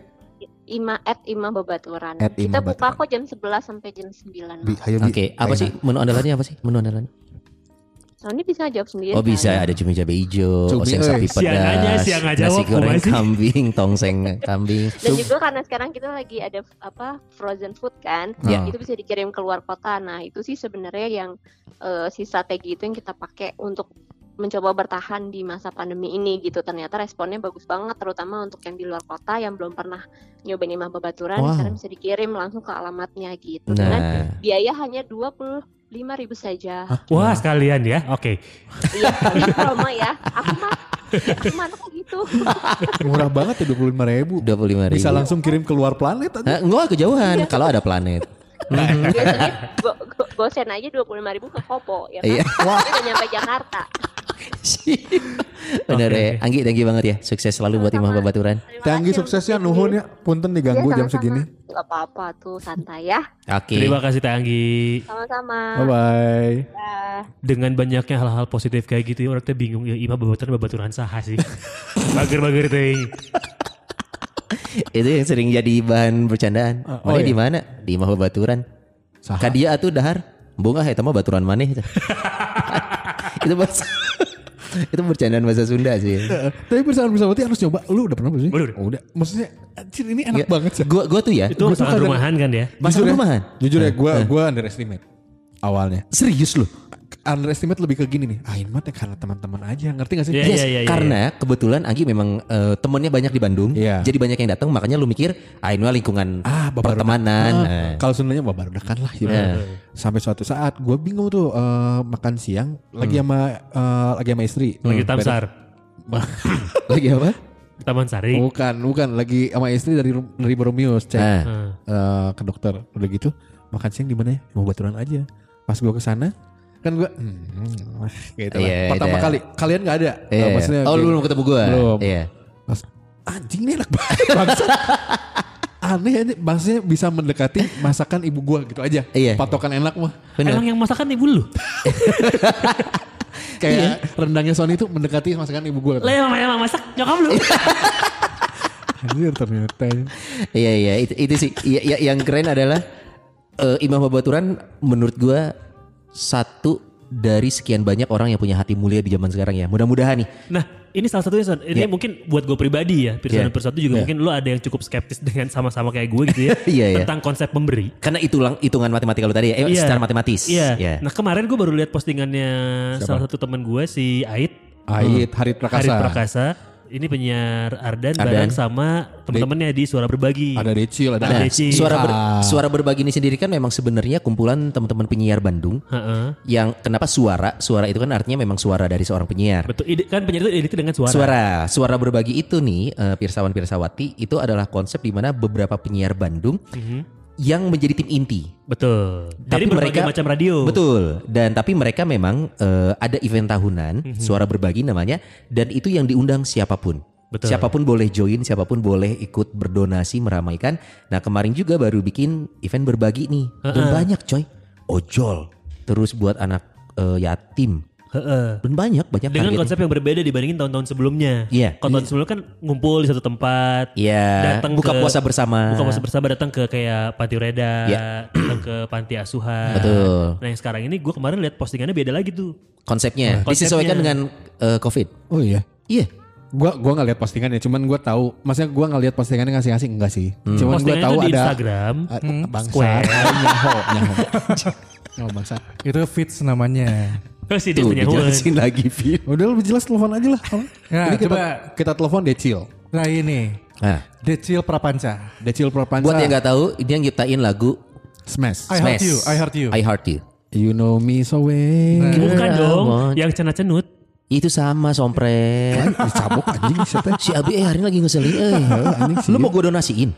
Ima at Ima Babaturan. At Ima Kita buka kok jam 11 sampai jam 9. Bi, ayo Bi. Oke, apa Ayo. sih menu andalannya apa sih? Menu andalannya? Soalnya bisa jawab sendiri. Oh bisa kan? ada cumi cabai hijau, Cumi, oseng sapi Siang aja, pedas, siang aja nasi goreng kambing, tongseng kambing. Dan juga karena sekarang kita lagi ada apa frozen food kan, Ya. itu bisa dikirim keluar kota. Nah itu sih sebenarnya yang eh, si strategi itu yang kita pakai untuk mencoba bertahan di masa pandemi ini gitu. Ternyata responnya bagus banget, terutama untuk yang di luar kota yang belum pernah nyobain imah babaturan, Wow. sekarang bisa dikirim langsung ke alamatnya gitu. Dengan Nah, biaya hanya dua puluh lima ribu saja. Wah sekalian ya. Oke. Iya, ini promo ya. Aku mah, aku mah kok gitu. Murah banget ya 25 ribu. dua puluh lima ribu. Bisa langsung kirim keluar planet aja. Hah, enggak kejauhan kalau ada planet. Biasanya go, go, gosen aja dua puluh lima ribu ke Kopo ya kan. Iya. Wah. udah nyampe Jakarta. Bener Oke, ya. Anggi thank you banget ya. Sukses selalu buat Imah Babaturan. Terima Tanggi kasih sukses ya untuk nuhun ya. Punten diganggu Iya, jam segini. Apa-apa tuh santai ya. Oke. Terima kasih Teh Anggi. Sama-sama. Bye bye. Dah. Dengan banyaknya hal-hal positif kayak gitu orang teh bingung ya imah babaturan babaturan saha sih. Bager-bager teh. Itu yang sering jadi bahan bercandaan. Oh, Mana iya. di mana? Di Imah Babaturan. Saha? Kadia atuh dahar. Bunga eta mah baturan maneh. itu bahasa itu bercandaan bahasa Sunda sih. Tapi bersama bersama harus coba. Lu udah pernah belum sih? Udah, udah. Oh, udah. Maksudnya anjir ini enak Nggak, banget sih. Gua gua tuh ya. Itu Gua masakan rumahan kan ya. Masakan ya, rumahan? Jujur ya gue gue underestimate awalnya. Serius loh. Underestimate lebih ke gini nih. Ah ini mah teh karena teman-teman aja. Ngerti gak sih? Iya, Yes, iya, iya, iya. karena kebetulan Anggi memang eh, temennya banyak di Bandung, Iya. jadi banyak yang datang, makanya lu mikir, ah ini mah lingkungan Ah, pertemanan. Ah, Eh. Kalau sebenarnya babarudakan lah gitu. Nah. Sampai suatu saat gue bingung tuh eh, makan siang lagi Hmm. sama eh, lagi sama istri. Lagi Hmm, Tamsar. Lagi apa? Taman Sari. Bukan, bukan lagi sama istri dari dari Boromius cek eh, ke dokter. Udah gitu makan siang di mana ya? Mau baturan aja. Pas gue ke sana kan gue hmm, gitu lah. Iya, Pertama iya. kali kalian nggak ada. Eh, iya. maksudnya oh lu belum ketemu gua? Belum. Iya. Pas anjing ini enak banget. Bangsat. Aneh ini maksudnya bisa mendekati masakan ibu gua gitu aja. Iya. Patokan enak mah. Bener. Emang yang masakan ibu lu? Kayak rendangnya Sony itu mendekati masakan ibu gua. Lah emang, emang masak nyokap lu. Anjir ternyata. Iya iya itu, itu sih Iya, iya, yang keren adalah eh, Imam Babaturan menurut gua satu dari sekian banyak orang yang punya hati mulia di zaman sekarang ya. Mudah-mudahan nih Nah, ini salah satunya Son. Ini Iya. mungkin buat gue pribadi ya, Pirsawan dan Pirsawan itu juga mungkin lu ada yang cukup skeptis dengan sama-sama kayak gue gitu ya. Iya, iya. Tentang konsep memberi. Karena itu lang- hitungan matematika lu tadi ya, eh, Iya. secara matematis. Iya. Iya. Nah kemarin gue baru lihat postingannya salah satu teman gue si Ait. Ait Harit Prakasa. Harit Prakasa. Ini penyiar Ardan, Ardan. bareng sama teman-temannya di Suara Berbagi. Ada Decil, ada Ada Nah, Deci. suara ber- suara berbagi ini sendiri kan memang sebenarnya kumpulan teman-teman penyiar Bandung Heeh. yang kenapa suara? Suara itu kan artinya memang suara dari seorang penyiar. Betul, ide, kan penyiar itu identik dengan suara. Suara, suara berbagi itu nih, eh, Pirsawan Pirsawati itu adalah konsep di mana beberapa penyiar Bandung yang menjadi tim inti. Betul. Dari Tapi berbagai mereka- macam radio. Betul. Dan tapi mereka memang eh, ada event tahunan, suara berbagi namanya, dan itu yang diundang siapa pun. Betul. Siapa pun boleh join, siapa pun boleh ikut berdonasi meramaikan. Nah kemarin juga baru bikin event berbagi nih, dan banyak coy. Ojol, terus buat anak eh, yatim, Heeh. dan banyak banyak Dengan targetnya. konsep yang berbeda dibandingin tahun-tahun sebelumnya. Iya. Kalau tahun sebelumnya kan ngumpul di satu tempat. Iya, datang buka ke- puasa bersama. Buka puasa bersama datang ke kayak panti reda, Iya. datang ke panti asuhan. Betul. Nah yang sekarang ini gue kemarin lihat postingannya beda lagi tuh. Konsepnya, Konsepnya. disesuaikan dengan eh, COVID. Oh iya. Iya. Gua gua nggak lihat postingannya, cuman gua tahu. Maksudnya gua nggak lihat postingannya ngasih-ngasih enggak sih. Cuman gua tahu ada Instagram. a- bangsa. Square. Nyaho, nyaho. Nyaho bangsa. Itu fits namanya. Oh sih dia punya Huan. dijelasin lagi, Fit. Udah lebih jelas telepon aja lah. Nah, Jadi kita, coba. kita telepon Decil. Nah ini Nah, Decil Prapanca. Decil Propansa. buat yang nggak tahu, dia yang nyiptain lagu Smash. I heart Smash. you, I heart you. I Heart You. You know me so well. Bukan dong, Mon. yang cenat-cenut. Itu sama sompret. Dicabuk anjing siapa? si Abi eh hari ini lagi ngeselin eh. Lu mau gue donasiin?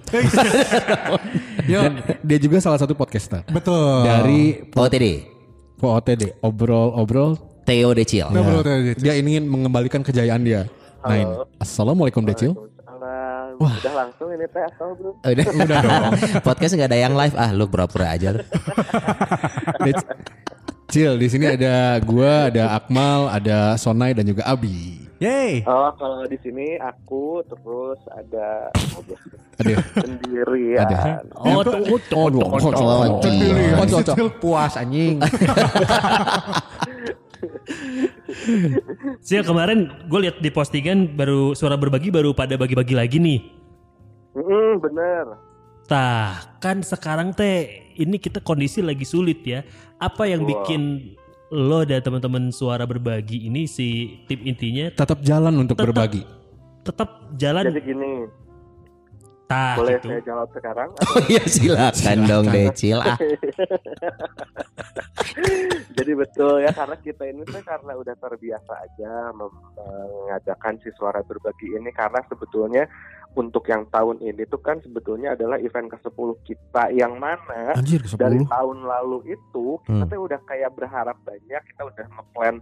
Yo, Dan dia juga salah satu podcaster betul. dari OTD. POTD obrol-obrol Theo Decil. Nah, bro, tadi. dia ingin mengembalikan kejayaan dia. Nah, ini. Assalamualaikum Decil. Salam. Udah langsung ini teh atau belum? Udah, udah dong. Podcast nggak ada yang live ah, lu pura-pura aja. Cil, di sini ada gua, ada Akmal, ada Sonai dan juga Abi. Yeay. Oh, kalau di sini aku terus ada Ada. sendirian. Ada. Oh, tuh, oh, tuh, Aduh, tuh, tuh. Oh, anjing. Oh, cocok. Puas anjing. Sil kemarin gue lihat di postingan baru suara berbagi baru pada bagi-bagi lagi nih. Mm, bener. Tah, kan sekarang teh ini kita kondisi lagi sulit ya. Apa yang bikin lo dan teman-teman suara berbagi ini si tim intinya Tetap jalan untuk Tetap. berbagi. tetap jalan Jadi gini, tah boleh gitu. saya jawab sekarang? Oh iya silakan dong Decil ah. Jadi betul ya karena kita ini tuh karena udah terbiasa aja mengadakan si suara berbagi ini karena sebetulnya untuk yang tahun ini tuh kan sebetulnya adalah event ke-10 kita yang mana Anjir dari 10. tahun lalu itu kita Hmm. tuh udah kayak berharap banyak kita udah ngeplan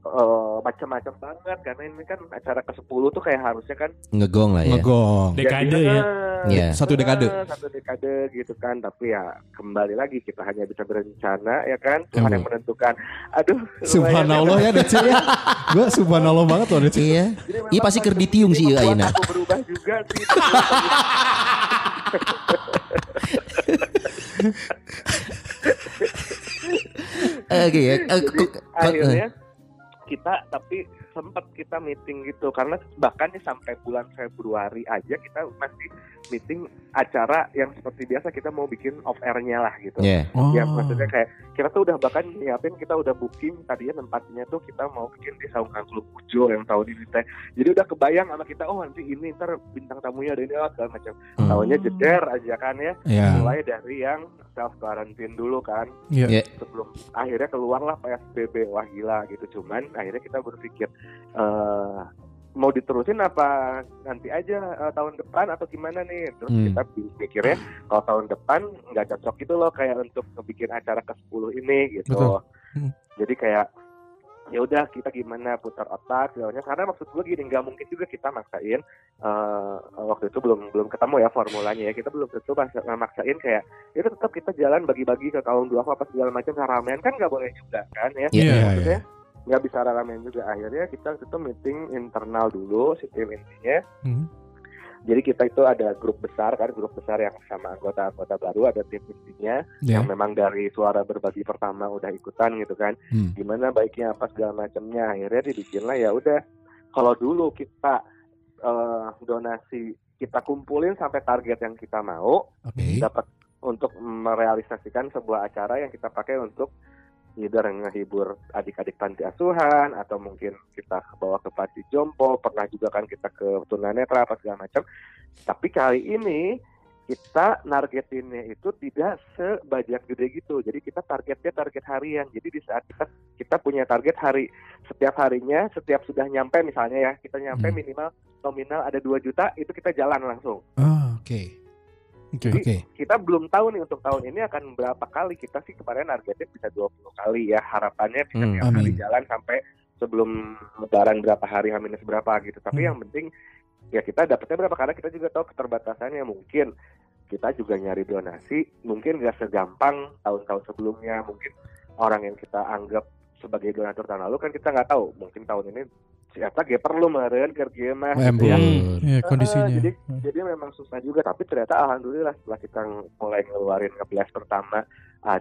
eh, macam-macam banget karena ini kan acara ke-10 tuh kayak harusnya kan Ngegong lah ya. Ngegong. Dekade ya. eh, Iya. Satu dekade. eh, satu dekade gitu kan tapi ya kembali lagi kita hanya bisa berencana ya kan Tuhan yang menentukan aduh Subhanallah ya Decil ya. Gua subhanallah banget loh Decil. Iya. Iya pasti pas keur ditiung sih membuat Aina. Aku berubah juga sih. Oke ya. Eh, Jadi akhirnya kita tapi sempat kita meeting gitu. Karena bahkan nih sampai bulan Februari aja kita masih meeting acara yang seperti biasa kita mau bikin off airnya lah gitu. Iya. Oh. Ya maksudnya kayak kita tuh udah bahkan nyiapin kita udah booking tadinya tempatnya tuh kita mau bikin di Saungan Klub Ujo yang tahun ini teh. Jadi udah kebayang sama kita oh nanti ini ntar bintang tamunya ada ini oh, segala macam. Hmm. Tahunya jeder aja kan ya. Ya. Mulai dari yang self quarantine dulu kan Iya. Iya. sebelum akhirnya keluarlah PSBB wah gila gitu cuman akhirnya kita berpikir eh mau diterusin apa nanti aja eh, tahun depan atau gimana nih terus Hmm. kita mikirnya kalau tahun depan nggak cocok gitu loh kayak untuk ngebikin acara ke 10 ini gitu Betul. Hmm. jadi kayak ya udah kita gimana putar otak segala macam. karena maksud gue gini nggak mungkin juga kita maksain eh, waktu itu belum belum ketemu ya formulanya ya kita belum tentu pas maksain kayak itu tetap kita jalan bagi-bagi ke kaum dua apa segala macam ramean kan nggak boleh juga kan ya Iya. Iya, maksudnya nggak bisa ramean juga akhirnya kita itu meeting internal dulu si tim intinya Hmm. jadi kita itu ada grup besar kan grup besar yang sama anggota-anggota baru ada tim intinya Ya. yang memang dari suara berbagi pertama udah ikutan gitu kan Hmm. gimana baiknya apa segala macamnya akhirnya dibikin lah ya udah kalau dulu kita eh, donasi kita kumpulin sampai target yang kita mau Oke. dapat untuk merealisasikan sebuah acara yang kita pakai untuk either ngehibur adik-adik panti asuhan atau mungkin kita bawa ke panti jompo pernah juga kan kita ke tunanetra apa segala macam tapi kali ini kita nargetinnya itu tidak sebajak gede gitu jadi kita targetnya target harian jadi di saat kita kita punya target hari setiap harinya setiap sudah nyampe misalnya ya kita nyampe Hmm. minimal nominal ada 2 juta itu kita jalan langsung Ah, Oke. Oke. Oke. kita belum tahu nih untuk tahun ini akan berapa kali kita sih kemarin targetnya bisa 20 kali ya. Harapannya bisa Hmm, tiap hari jalan sampai sebelum lebaran berapa hari H berapa gitu. Tapi Hmm. yang penting ya kita dapatnya berapa? Karena kita juga tahu keterbatasannya. Mungkin kita juga nyari donasi mungkin gak segampang tahun-tahun sebelumnya. Mungkin orang yang kita anggap sebagai donatur tahun lalu kan kita nggak tahu. Mungkin tahun ini siapa gak perlu meren kerja mah gitu ya. Iya kondisinya. Jadi Hmm. jadi memang susah juga tapi ternyata alhamdulillah setelah kita mulai ngeluarin ngeblast pertama eh,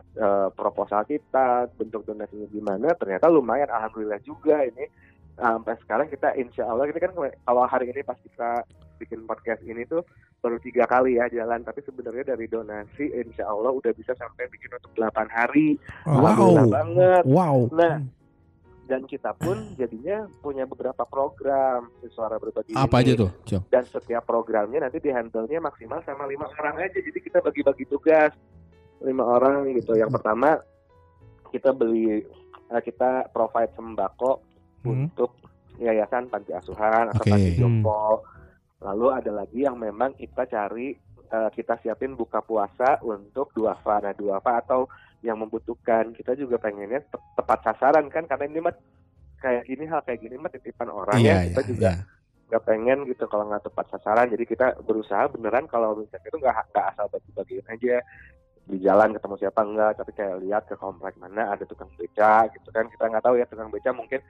proposal kita bentuk donasinya gimana ternyata lumayan alhamdulillah juga ini sampai sekarang kita insya Allah kita kan awal hari ini pas kita bikin podcast ini tuh baru tiga kali ya jalan tapi sebenarnya dari donasi insya Allah udah bisa sampai bikin untuk 8 hari Oh, alhamdulillah Wow. banget Wow. nah dan kita pun jadinya punya beberapa program suara berbagi Apa ini aja tuh, Cil? dan setiap programnya nanti di handle-nya maksimal sama lima orang aja jadi kita bagi-bagi tugas lima orang gitu yang pertama kita beli eh, kita provide sembako Hmm. untuk yayasan panti asuhan atau Oke. panti jompo lalu ada lagi yang memang kita cari eh, kita siapin buka puasa untuk duafa nah duafa atau yang membutuhkan. Kita juga pengennya te- tepat sasaran kan karena ini mah kayak gini hal kayak gini mah titipan orang Iya, ya. kita iya, juga iya. nggak pengen gitu kalau nggak tepat sasaran. Jadi kita berusaha beneran kalau misalnya itu nggak nggak asal bagi-bagiin aja. Di jalan ketemu siapa enggak tapi kayak lihat ke komplek mana ada tukang beca gitu kan. Kita nggak tahu ya tukang beca mungkin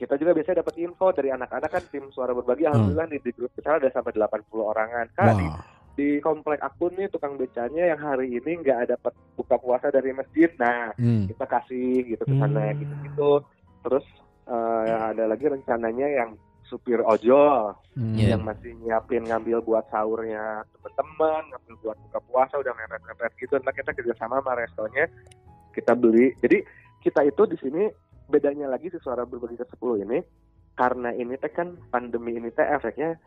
kita juga biasanya dapat info dari anak-anak kan tim suara berbagi. Alhamdulillah di, di grup kita ada sampai 80 orangan. Di, Wah. Di komplek akun nih tukang becanya yang hari ini nggak dapat buka puasa dari masjid nah Hmm. kita kasih gitu ke sana Hmm. gitu-gitu terus eh, ada lagi rencananya yang supir ojol Hmm. Iya. yang masih nyiapin ngambil buat sahurnya teman-teman, ngambil buat buka puasa udah mepet-mepet gitu. Nah kita kerjasama sama restonya, kita beli. Jadi kita itu di sini bedanya lagi si suara berbagi ke 10 ini karena ini teh kan pandemi ini teh efeknya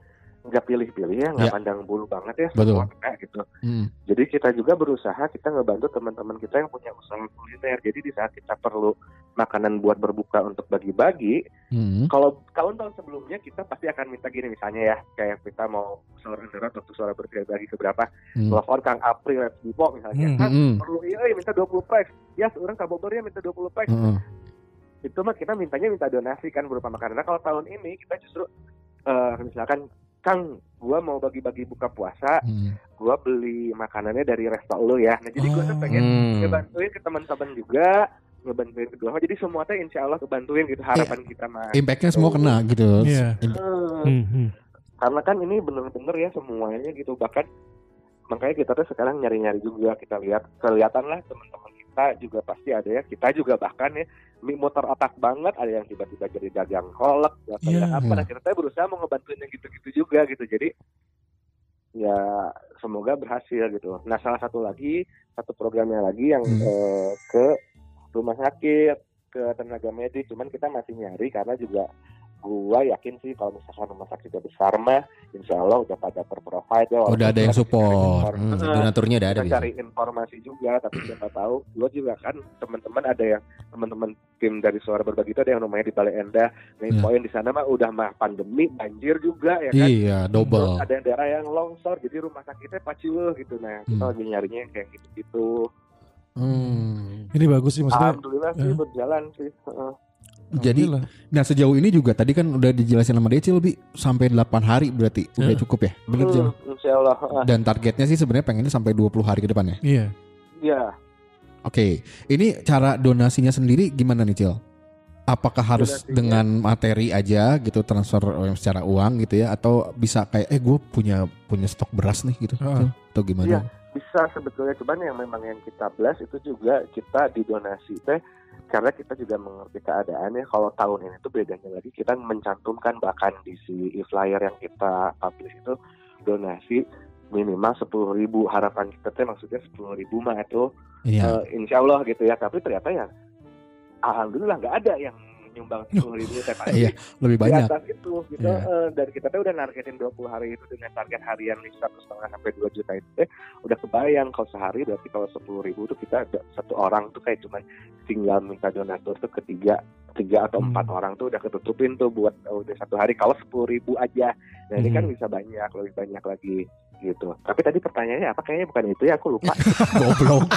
nggak pilih-pilih ya, nggak Ya. pandang bulu banget ya Betul. semua kena gitu. Hmm. Jadi kita juga berusaha kita ngebantu teman-teman kita yang punya usaha kuliner. Jadi di saat kita perlu makanan buat berbuka untuk bagi-bagi, Hmm. kalau tahun-tahun sebelumnya kita pasti akan minta gini misalnya ya kayak kita mau suara darat untuk suara berbagi ke berapa Hmm. telepon Kang April Red Bipo misalnya Hmm. kan Hmm. perlu iya iya, minta 20 packs ya seorang Kak Bogor ya minta 20 packs Heeh. itu mah kita mintanya minta donasi kan berupa makanan nah kalau tahun ini kita justru eh, misalkan Kang gua mau bagi-bagi buka puasa Hmm. gua beli makanannya dari resto lu ya nah jadi gua tuh Oh. pengen Hmm. ngebantuin ke teman-teman juga ngebantuin kedua jadi semua tuh insya Allah kebantuin gitu harapan kita mah Impactnya semua kena gitu. Iya. Imp- Eh, Hmm, hmm. karena kan ini bener-bener ya semuanya gitu bahkan makanya kita tuh sekarang nyari-nyari juga kita lihat kelihatan lah teman-teman kita juga pasti ada ya kita juga bahkan ya motor otak banget ada yang tiba-tiba jadi dagang kolek atau Iya. yang apa nah kita tuh berusaha mau ngebantuin yang gitu-gitu juga gitu jadi ya semoga berhasil gitu nah salah satu lagi satu programnya lagi yang Hmm. eh, ke rumah sakit ke tenaga medis cuman kita masih nyari karena juga gua yakin sih kalau misalkan rumah sakitnya besar mah insya Allah udah pada terprovide ya walaupun Udah ada yang support. Hmm, donaturnya udah ada kita cari informasi juga tapi siapa tahu gua juga kan teman-teman ada yang teman-teman tim dari suara berbagi itu ada yang namanya di Balai Endah nginfoin di sana mah udah mah pandemi banjir juga ya kan Iya, Terus double. ada yang daerah yang longsor jadi rumah sakitnya paciweuh gitu nah kita Hmm. lagi nyarinya yang kayak gitu-gitu Hmm. Ini bagus sih maksudnya. alhamdulillah sih ya. berjalan sih Heeh. Jadi, Alhamdulillah. nah sejauh ini juga tadi kan udah dijelasin sama Decil lebih sampai 8 hari berarti udah Hmm. cukup ya, bener Cil? Hmm, insya Allah. Dan targetnya sih sebenarnya pengennya sampai 20 hari ke depan ya. Iya. Iya. Oke, ini cara donasinya sendiri gimana nih Cil? Apakah harus Donasinya- dengan materi aja gitu transfer secara uang gitu ya atau bisa kayak eh gue punya punya stok beras nih gitu. Cil? atau gimana? Iya. bisa sebetulnya cuman yang memang yang kita blast itu juga kita didonasi teh karena kita juga mengerti keadaannya kalau tahun ini tuh bedanya lagi kita mencantumkan bahkan di si e-flyer yang kita publish itu donasi minimal sepuluh ribu harapan kita tuh maksudnya sepuluh ribu mah itu Iya. eh, insya Allah gitu ya tapi ternyata ya alhamdulillah nggak ada yang nyumbang sepuluh ribu pasti Iya, lebih di banyak. atas itu gitu Iya. Eh, dan kita tuh udah nargetin 20 hari itu dengan target harian nih satu setengah sampai dua juta itu teh udah kebayang kalau sehari berarti kalau sepuluh ribu tuh kita ada satu orang tuh kayak cuman tinggal minta donatur tuh ketiga tiga atau Hmm. empat orang tuh udah ketutupin tuh buat eh, udah satu hari kalau sepuluh ribu aja nah ini kan Hmm. bisa banyak lebih banyak lagi gitu tapi tadi pertanyaannya apa kayaknya bukan itu ya aku lupa Goblok.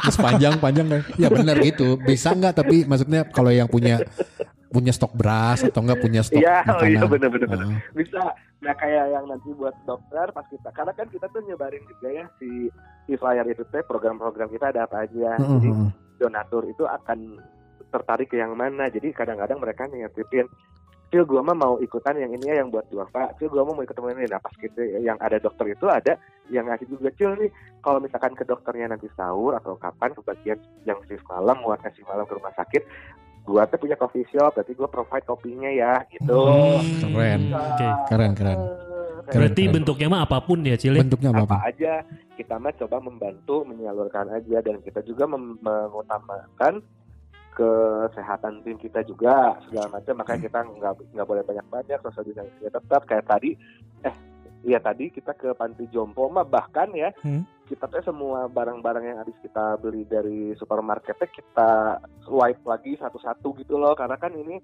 Terus panjang-panjang kan. Ya benar gitu. Bisa nggak tapi maksudnya kalau yang punya punya stok beras atau enggak punya stok Iya, oh iya makanan. bener-bener bener. Ah. bisa nah kayak yang nanti buat dokter pas kita karena kan kita tuh nyebarin juga ya si di flyer itu teh program-program kita ada apa aja Heeh, jadi heeh. donatur itu akan tertarik ke yang mana jadi kadang-kadang mereka ngingetin Cil gua mah mau ikutan yang ini ya yang buat dua pak Cil gua mah mau ikut temen ini nah pas gitu yang ada dokter itu ada yang ngasih juga Cil nih kalau misalkan ke dokternya nanti sahur atau kapan kebagian yang shift malam mau kasih malam ke rumah sakit gua tuh punya coffee shop berarti gua provide kopinya ya gitu Keren. Oke. Keren, keren. Eh, Berarti keren. bentuknya mah apa pun ya Cile. Bentuknya apa? apa aja kita mah coba membantu menyalurkan aja dan kita juga mem- mengutamakan kesehatan tim kita juga segala macam makanya kita nggak nggak boleh banyak banyak social distancing tetap kayak tadi eh iya tadi kita ke panti jompo mah bahkan ya Hmm. kita tuh semua barang-barang yang habis kita beli dari supermarketnya kita swipe lagi satu-satu gitu loh karena kan ini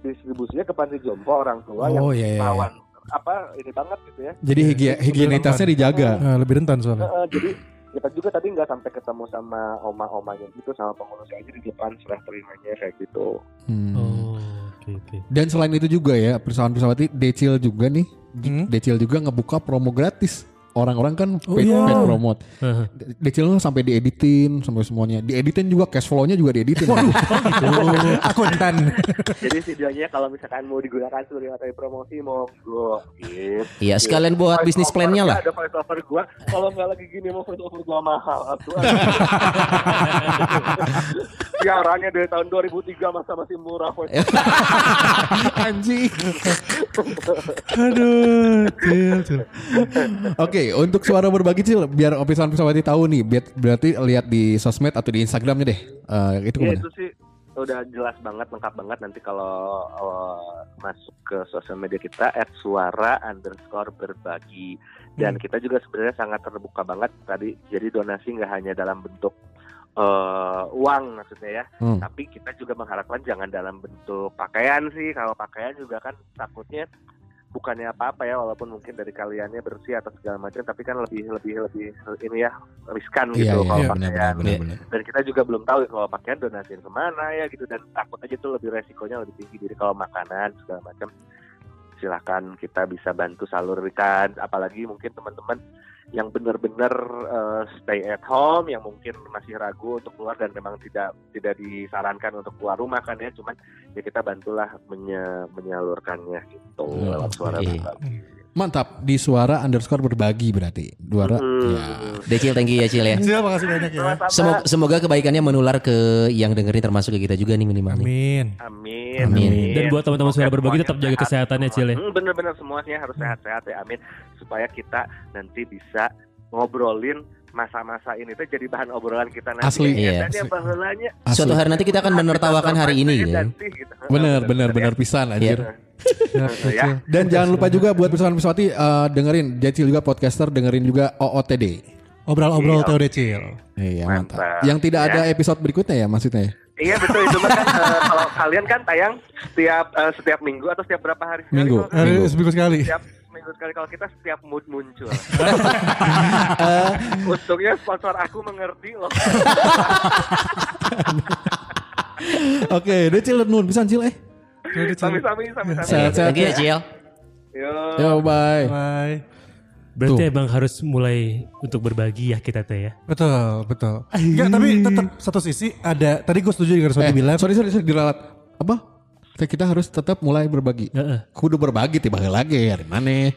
distribusinya ke panti jompo orang tua yang Oh iya, iya, iya. rawan apa ini banget gitu ya Jadi higie- higienitasnya dijaga. Eh, lebih rentan soalnya. Heeh, jadi kita juga tadi nggak sampai ketemu sama oma-omanya gitu sama pengurusnya aja di depan setelah terimanya kayak gitu. Hmm. Oh, oke oke. Dan selain itu juga ya, pesawat-pesawat Decil juga nih. Hmm. Decil juga ngebuka promo gratis. Orang-orang kan Oh, paid, iya. paid promote. Tuh sampai dieditin sampai semuanya. Dieditin juga cash flow-nya juga dieditin. Akuntan. Jadi videonya kalau misalkan mau digunakan sebagai materi promosi monggo gitu. Iya sekalian buat bisnis plan-nya lah. Ada voice over gua. Kalau nggak lagi gini mau voice over gua mahal atuh. Siarannya dari tahun 2003 masa masih murah over. Anjing. Aduh, cil, cil. Oke, untuk suara berbagi Cil, biar opisan pesawat tahu nih, biar- berarti lihat di sosmed atau di Instagramnya deh. Eh, itu Ya ke mana? itu sih udah jelas banget lengkap banget nanti kalau uh, masuk ke sosial media kita at suara underscore berbagi dan kita juga sebenarnya sangat terbuka banget tadi jadi donasi nggak hanya dalam bentuk uh, uang maksudnya ya. Hmm. tapi kita juga mengharapkan jangan dalam bentuk pakaian sih. Kalau pakaian juga kan takutnya bukannya apa-apa ya walaupun mungkin dari kaliannya bersih atau segala macam tapi kan lebih lebih lebih ini ya riskan Iya, gitu iya, kalau iya, pakaian. benar, benar, benar. dan kita juga belum tahu kalau pakaian donasiin ke mana ya gitu dan takut aja tuh lebih resikonya lebih tinggi. Jadi kalau makanan segala macam silahkan kita bisa bantu salurkan. Apalagi mungkin teman-teman yang benar-benar eh, stay at home yang mungkin masih ragu untuk keluar dan memang tidak tidak disarankan untuk keluar rumah kan ya cuman ya kita bantulah menye- menyalurkannya gitu Hmm, lewat suara oke. berbagi. Mantap, di suara underscore berbagi berarti. Duara. Hmm. Ya. Decil thank you ya Cil ya. Cil, makasih banyak ya. Semoga, semoga kebaikannya menular ke yang dengerin termasuk ke kita juga nih minimal nih. Amin. Amin. Amin. Dan buat teman-teman suara berbagi tetap jaga sehat kesehatannya. Cil, ya. Hmm, Bener-bener semuanya harus sehat-sehat ya. Amin. Supaya kita nanti bisa ngobrolin masa-masa ini tuh jadi bahan obrolan kita nanti. Asli. Iya. Dan ya baheulanya Asli. Suatu hari nanti kita akan menertawakan hari ini gitu. Sih, gitu. Bener, bener, bener ya. pisan anjir. Ya, Ya. Cil. Dan jangan lupa juga buat pesawat pesawati eh, dengerin Decil juga podcaster, dengerin juga OOTD. Obrol-obrol Iya. Teo Decil. Iya, mantap. Mantap. Yang tidak Ya. ada episode berikutnya ya maksudnya ya? Iya betul itu kan eh, kalau kalian kan tayang setiap eh, setiap minggu atau setiap berapa hari sekali Minggu. kalau? Hari seminggu sekali. Setiap minggu sekali kalau kita setiap mood muncul. Eh, Untungnya sponsor aku mengerti loh. Oke, Decil nun bisa Cil eh. Sami-sami sami-sami. Sehat-sehat. Ya Cil. Yo. Yo, bye. Bye. Berarti Tuh. emang harus mulai untuk berbagi ya kita teh ya. Betul, betul. Enggak, tapi tetap satu sisi ada tadi gue setuju dengan Sony Eh, bilang sorry, sorry, sorry, diralat. Apa? Kita harus tetap mulai berbagi. Heeh. Kudu berbagi tiba lagi hari mana?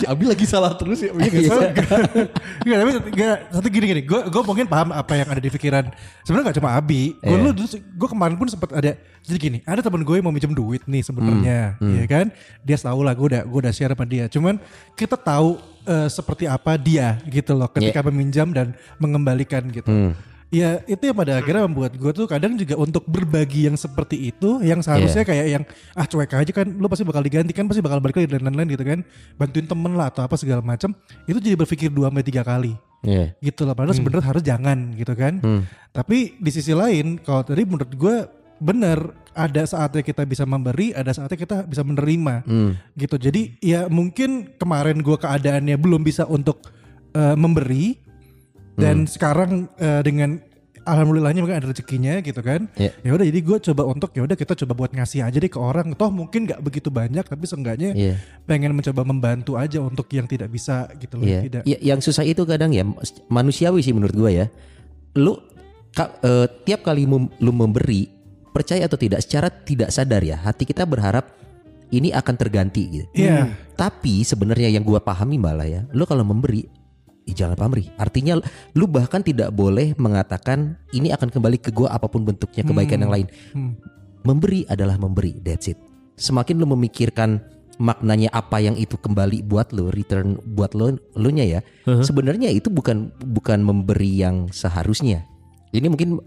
Si Abi lagi salah terus ya. Iya? Enggak, tapi enggak, satu gini gini. Gue gue mungkin paham apa yang ada di pikiran. Sebenarnya gak cuma Abi. Gue Iya. lu gue kemarin pun sempat ada jadi gini, ada temen gue yang mau minjem duit nih sebenarnya, Hmm, ya kan? Dia tahu lah gue udah gue udah share sama dia. Cuman kita tahu eh, seperti apa dia gitu loh ketika meminjam dan mengembalikan gitu. Hmm. Ya itu yang pada akhirnya membuat gue tuh kadang juga untuk berbagi yang seperti itu yang seharusnya kayak yang ah cuek aja kan lu pasti bakal diganti kan pasti bakal balik lagi dan lain-lain gitu kan. Bantuin temen lah atau apa segala macam itu jadi berpikir dua sampai tiga kali. Iya. gitu loh padahal sebenarnya harus jangan gitu kan. Tapi di sisi lain kalau tadi menurut gue bener ada saatnya kita bisa memberi ada saatnya kita bisa menerima. Gitu. Jadi ya mungkin kemarin gue keadaannya belum bisa untuk eh, memberi dan sekarang eh, dengan alhamdulillahnya mungkin ada rezekinya gitu kan Iya. ya udah jadi gue coba untuk ya udah kita coba buat ngasih aja deh ke orang toh mungkin nggak begitu banyak tapi seenggaknya Iya. pengen mencoba membantu aja untuk yang tidak bisa gitu loh Iya. tidak Ya, yang susah itu kadang ya manusiawi sih menurut gua ya. Lu ka- eh, tiap kali mem- lu memberi percaya atau tidak secara tidak sadar ya hati kita berharap ini akan terganti gitu. Iya. Tapi sebenarnya yang gua pahami malah ya, lu kalau memberi jangan pamrih. Artinya lu bahkan tidak boleh mengatakan ini akan kembali ke gua apa pun bentuknya kebaikan yang lain. Hmm. Memberi adalah memberi, that's it. Semakin lu memikirkan maknanya apa yang itu kembali buat lu, return buat lu, lu nya ya. Sebenarnya itu bukan bukan memberi yang seharusnya. Ini mungkin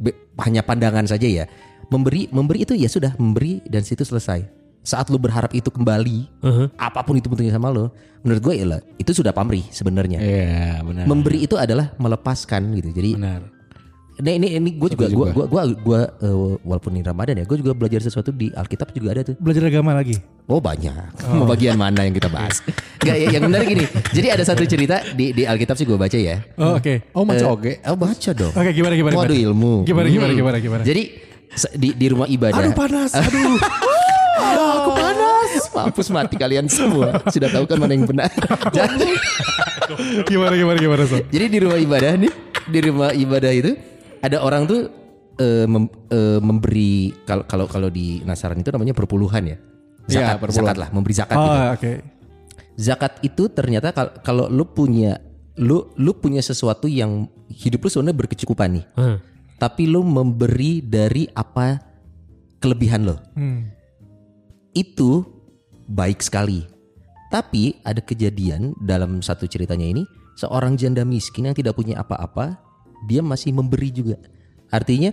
be- hanya pandangan saja ya. Memberi memberi itu ya sudah memberi dan situ selesai. Saat lu berharap itu kembali, Uh-huh. apa pun itu bentuknya sama lo, menurut gue ya itu sudah pamrih sebenarnya. Iya benar. Memberi itu adalah melepaskan gitu. Jadi Benar. Nah ini ini gue juga gue juga. gue gue walaupun ini Ramadan ya gue juga belajar sesuatu di Alkitab juga ada tuh. belajar agama lagi Oh banyak. Mau bagian mana yang kita bahas? Gak ya, yang benar gini. Jadi ada satu cerita di di Alkitab sih gue baca ya. oh oke Oh maca Eh, oge. Oh baca dong. Oke, gimana, gimana, Waduh gimana? ilmu. Gimana, gimana, Hmm. gimana, gimana? Jadi di di rumah ibadah. aduh panas aduh aku panas. Mampus mati kalian semua. Sudah tahu kan mana yang benar. Jadi gimana gimana gimana so Jadi di rumah ibadah nih, di rumah ibadah itu ada orang tuh eh, mem- eh, memberi kalau kalau kalau di Nasaran itu namanya perpuluhan ya. Iya, Zakat, perpuluhan. zakat lah, memberi zakat oh gitu. oke Zakat itu ternyata kal- kalau lu punya lu lu punya sesuatu yang hidup lu sebenarnya berkecukupan nih. Uh. Tapi lu memberi dari apa kelebihan lo. Hmm. Itu baik sekali. Tapi ada kejadian dalam satu ceritanya ini, seorang janda miskin yang tidak punya apa-apa, dia masih memberi juga. Artinya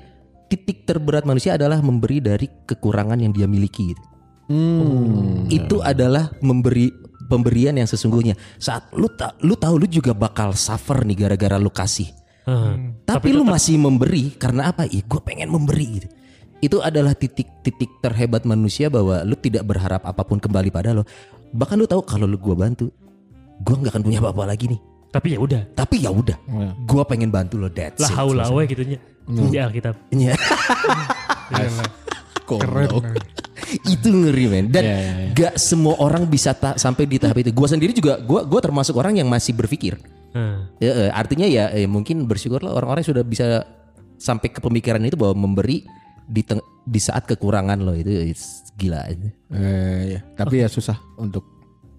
titik terberat manusia adalah memberi dari kekurangan yang dia miliki. gitu. Hmm. Itu adalah memberi pemberian yang sesungguhnya. Saat lu ta- lu tahu lu juga bakal suffer nih gara-gara lu kasih. Uh. Tapi, lu masih memberi karena apa? Ih, gue pengen memberi gitu. Itu adalah titik-titik terhebat manusia bahwa lu tidak berharap apa pun kembali pada lo. Bahkan lu tahu kalau lu gua bantu, gua nggak akan punya apa-apa lagi nih. Tapi ya udah. Tapi ya udah, Iya. gua pengen bantu lo. That's Lah it. haula we gitunya. Di Alkitab. Iya. keren itu ngeri men. Dan Iya, iya, iya. gak semua orang bisa ta- sampai di tahap itu. Gua sendiri juga, gua gua termasuk orang yang masih berpikir. Uh. Ya, eh, artinya ya eh, mungkin bersyukurlah orang-orang yang sudah bisa sampai ke pemikiran itu bahwa memberi di teng- di saat kekurangan lo itu it's gila aja. Eh, iya. Tapi ya susah untuk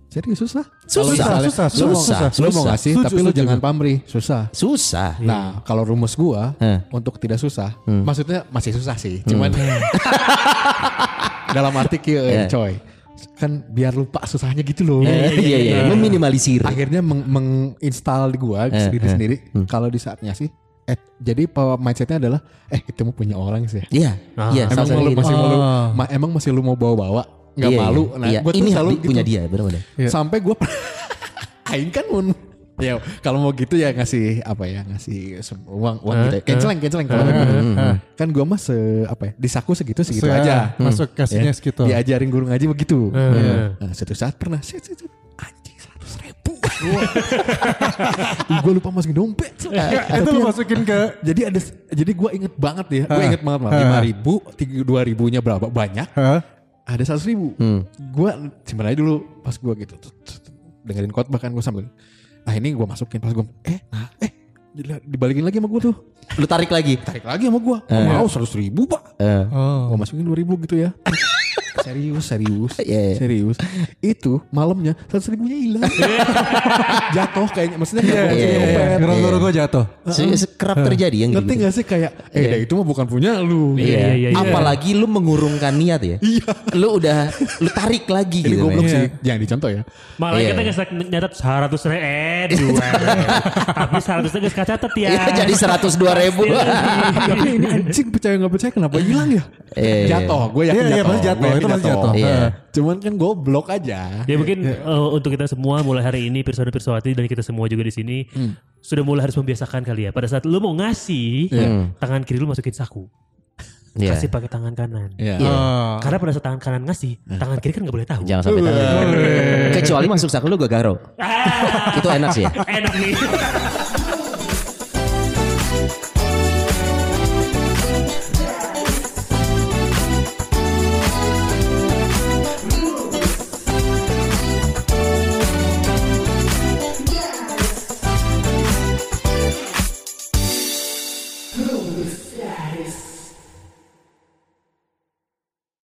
serius susah. Susah, misalnya susah, lu mau- susah, Lu mau susah. ngasih tapi lu setuju. jangan pamrih, susah. Susah. Nah, kalau rumus gua Hmm. untuk tidak susah, maksudnya masih susah sih, cuman dalam arti Ya. coy. Kan biar lupa susahnya gitu loh. Iya iya iya, meminimalisir. Akhirnya meng- menginstal di gua Eh, sendiri eh. sendiri kalau di saatnya sih eh jadi power mindsetnya adalah eh kita mau punya orang sih. Iya, Ah. iya. Emang lu gitu. masih mau lu, Ah. ma- emang masih lu mau bawa-bawa nggak Iya, malu. iya, Nah, iya. gua tuh ini selalu di- punya gitu. dia benar-benar. Iya. Sampai gua Aing kan mun ya kalau mau gitu ya ngasih apa ya ngasih uang uang gitu ya. Canceling canceling kalau gitu. Kan gua mah se apa ya di saku segitu segitu Se- aja. masuk kasihnya Ya, segitu Diajarin guru ngaji begitu. Hmm. Nah, suatu saat pernah set, set, gue lupa masukin dompet. itu Tapi lu yang- masukin ke jadi ada jadi gue inget banget ya. Gue Ah. inget banget Ah. lima ribu, tiga dua ribunya berapa banyak. Ada seratus ribu. Hmm. Gue simpan aja dulu pas gue gitu. Dengerin khotbah kan gue sambil. Nah ini gue masukin pas gue eh nah, eh dibalikin lagi sama gue tuh. Lu tarik lagi. Tarik lagi sama gue. Oh, mau seratus ribu pak. Eh, oh Gue masukin dua ribu gitu ya. Serius, serius, Iya, iya. serius. Itu malamnya seratus ribunya hilang. Jatuh kayaknya, maksudnya Iya, iya, nyopet. iya. Ngeronggo gue jatuh. Kerap terjadi yang Ngerti gitu. gak sih kayak, eh dah itu mah bukan punya lu. Iya. Iya, iya, iya. Apalagi lu mengurungkan niat ya. Iya. Lu udah lu tarik lagi gitu. goblok men. sih, jangan dicontoh ya. Malah Iya. kita nggak nyatet seratus ribu, eh dua. Tapi seratusnya nggak catat ya. Iya, jadi 102 ribu. Tapi ini anjing percaya nggak percaya kenapa hilang ya? Iya, iya. Jatuh, gue yakin Iya, iya, jatuh. Itu pasti jatuh. Iya. Cuman kan goblok aja. Ya mungkin eh, untuk kita semua mulai hari ini Pirsawan Pirsawati dan kita semua juga di sini sudah mulai harus membiasakan kali ya. Pada saat lu mau ngasih, Hmm. tangan kiri lu masukin saku. Iya. Kasih pakai tangan kanan. Iya. Iya. Karena pada saat tangan kanan ngasih, tangan kiri kan nggak boleh tahu. Jangan sampai tahu. Kecuali masuk saku lu gue garo. Ah, Itu enak sih ya. enak nih.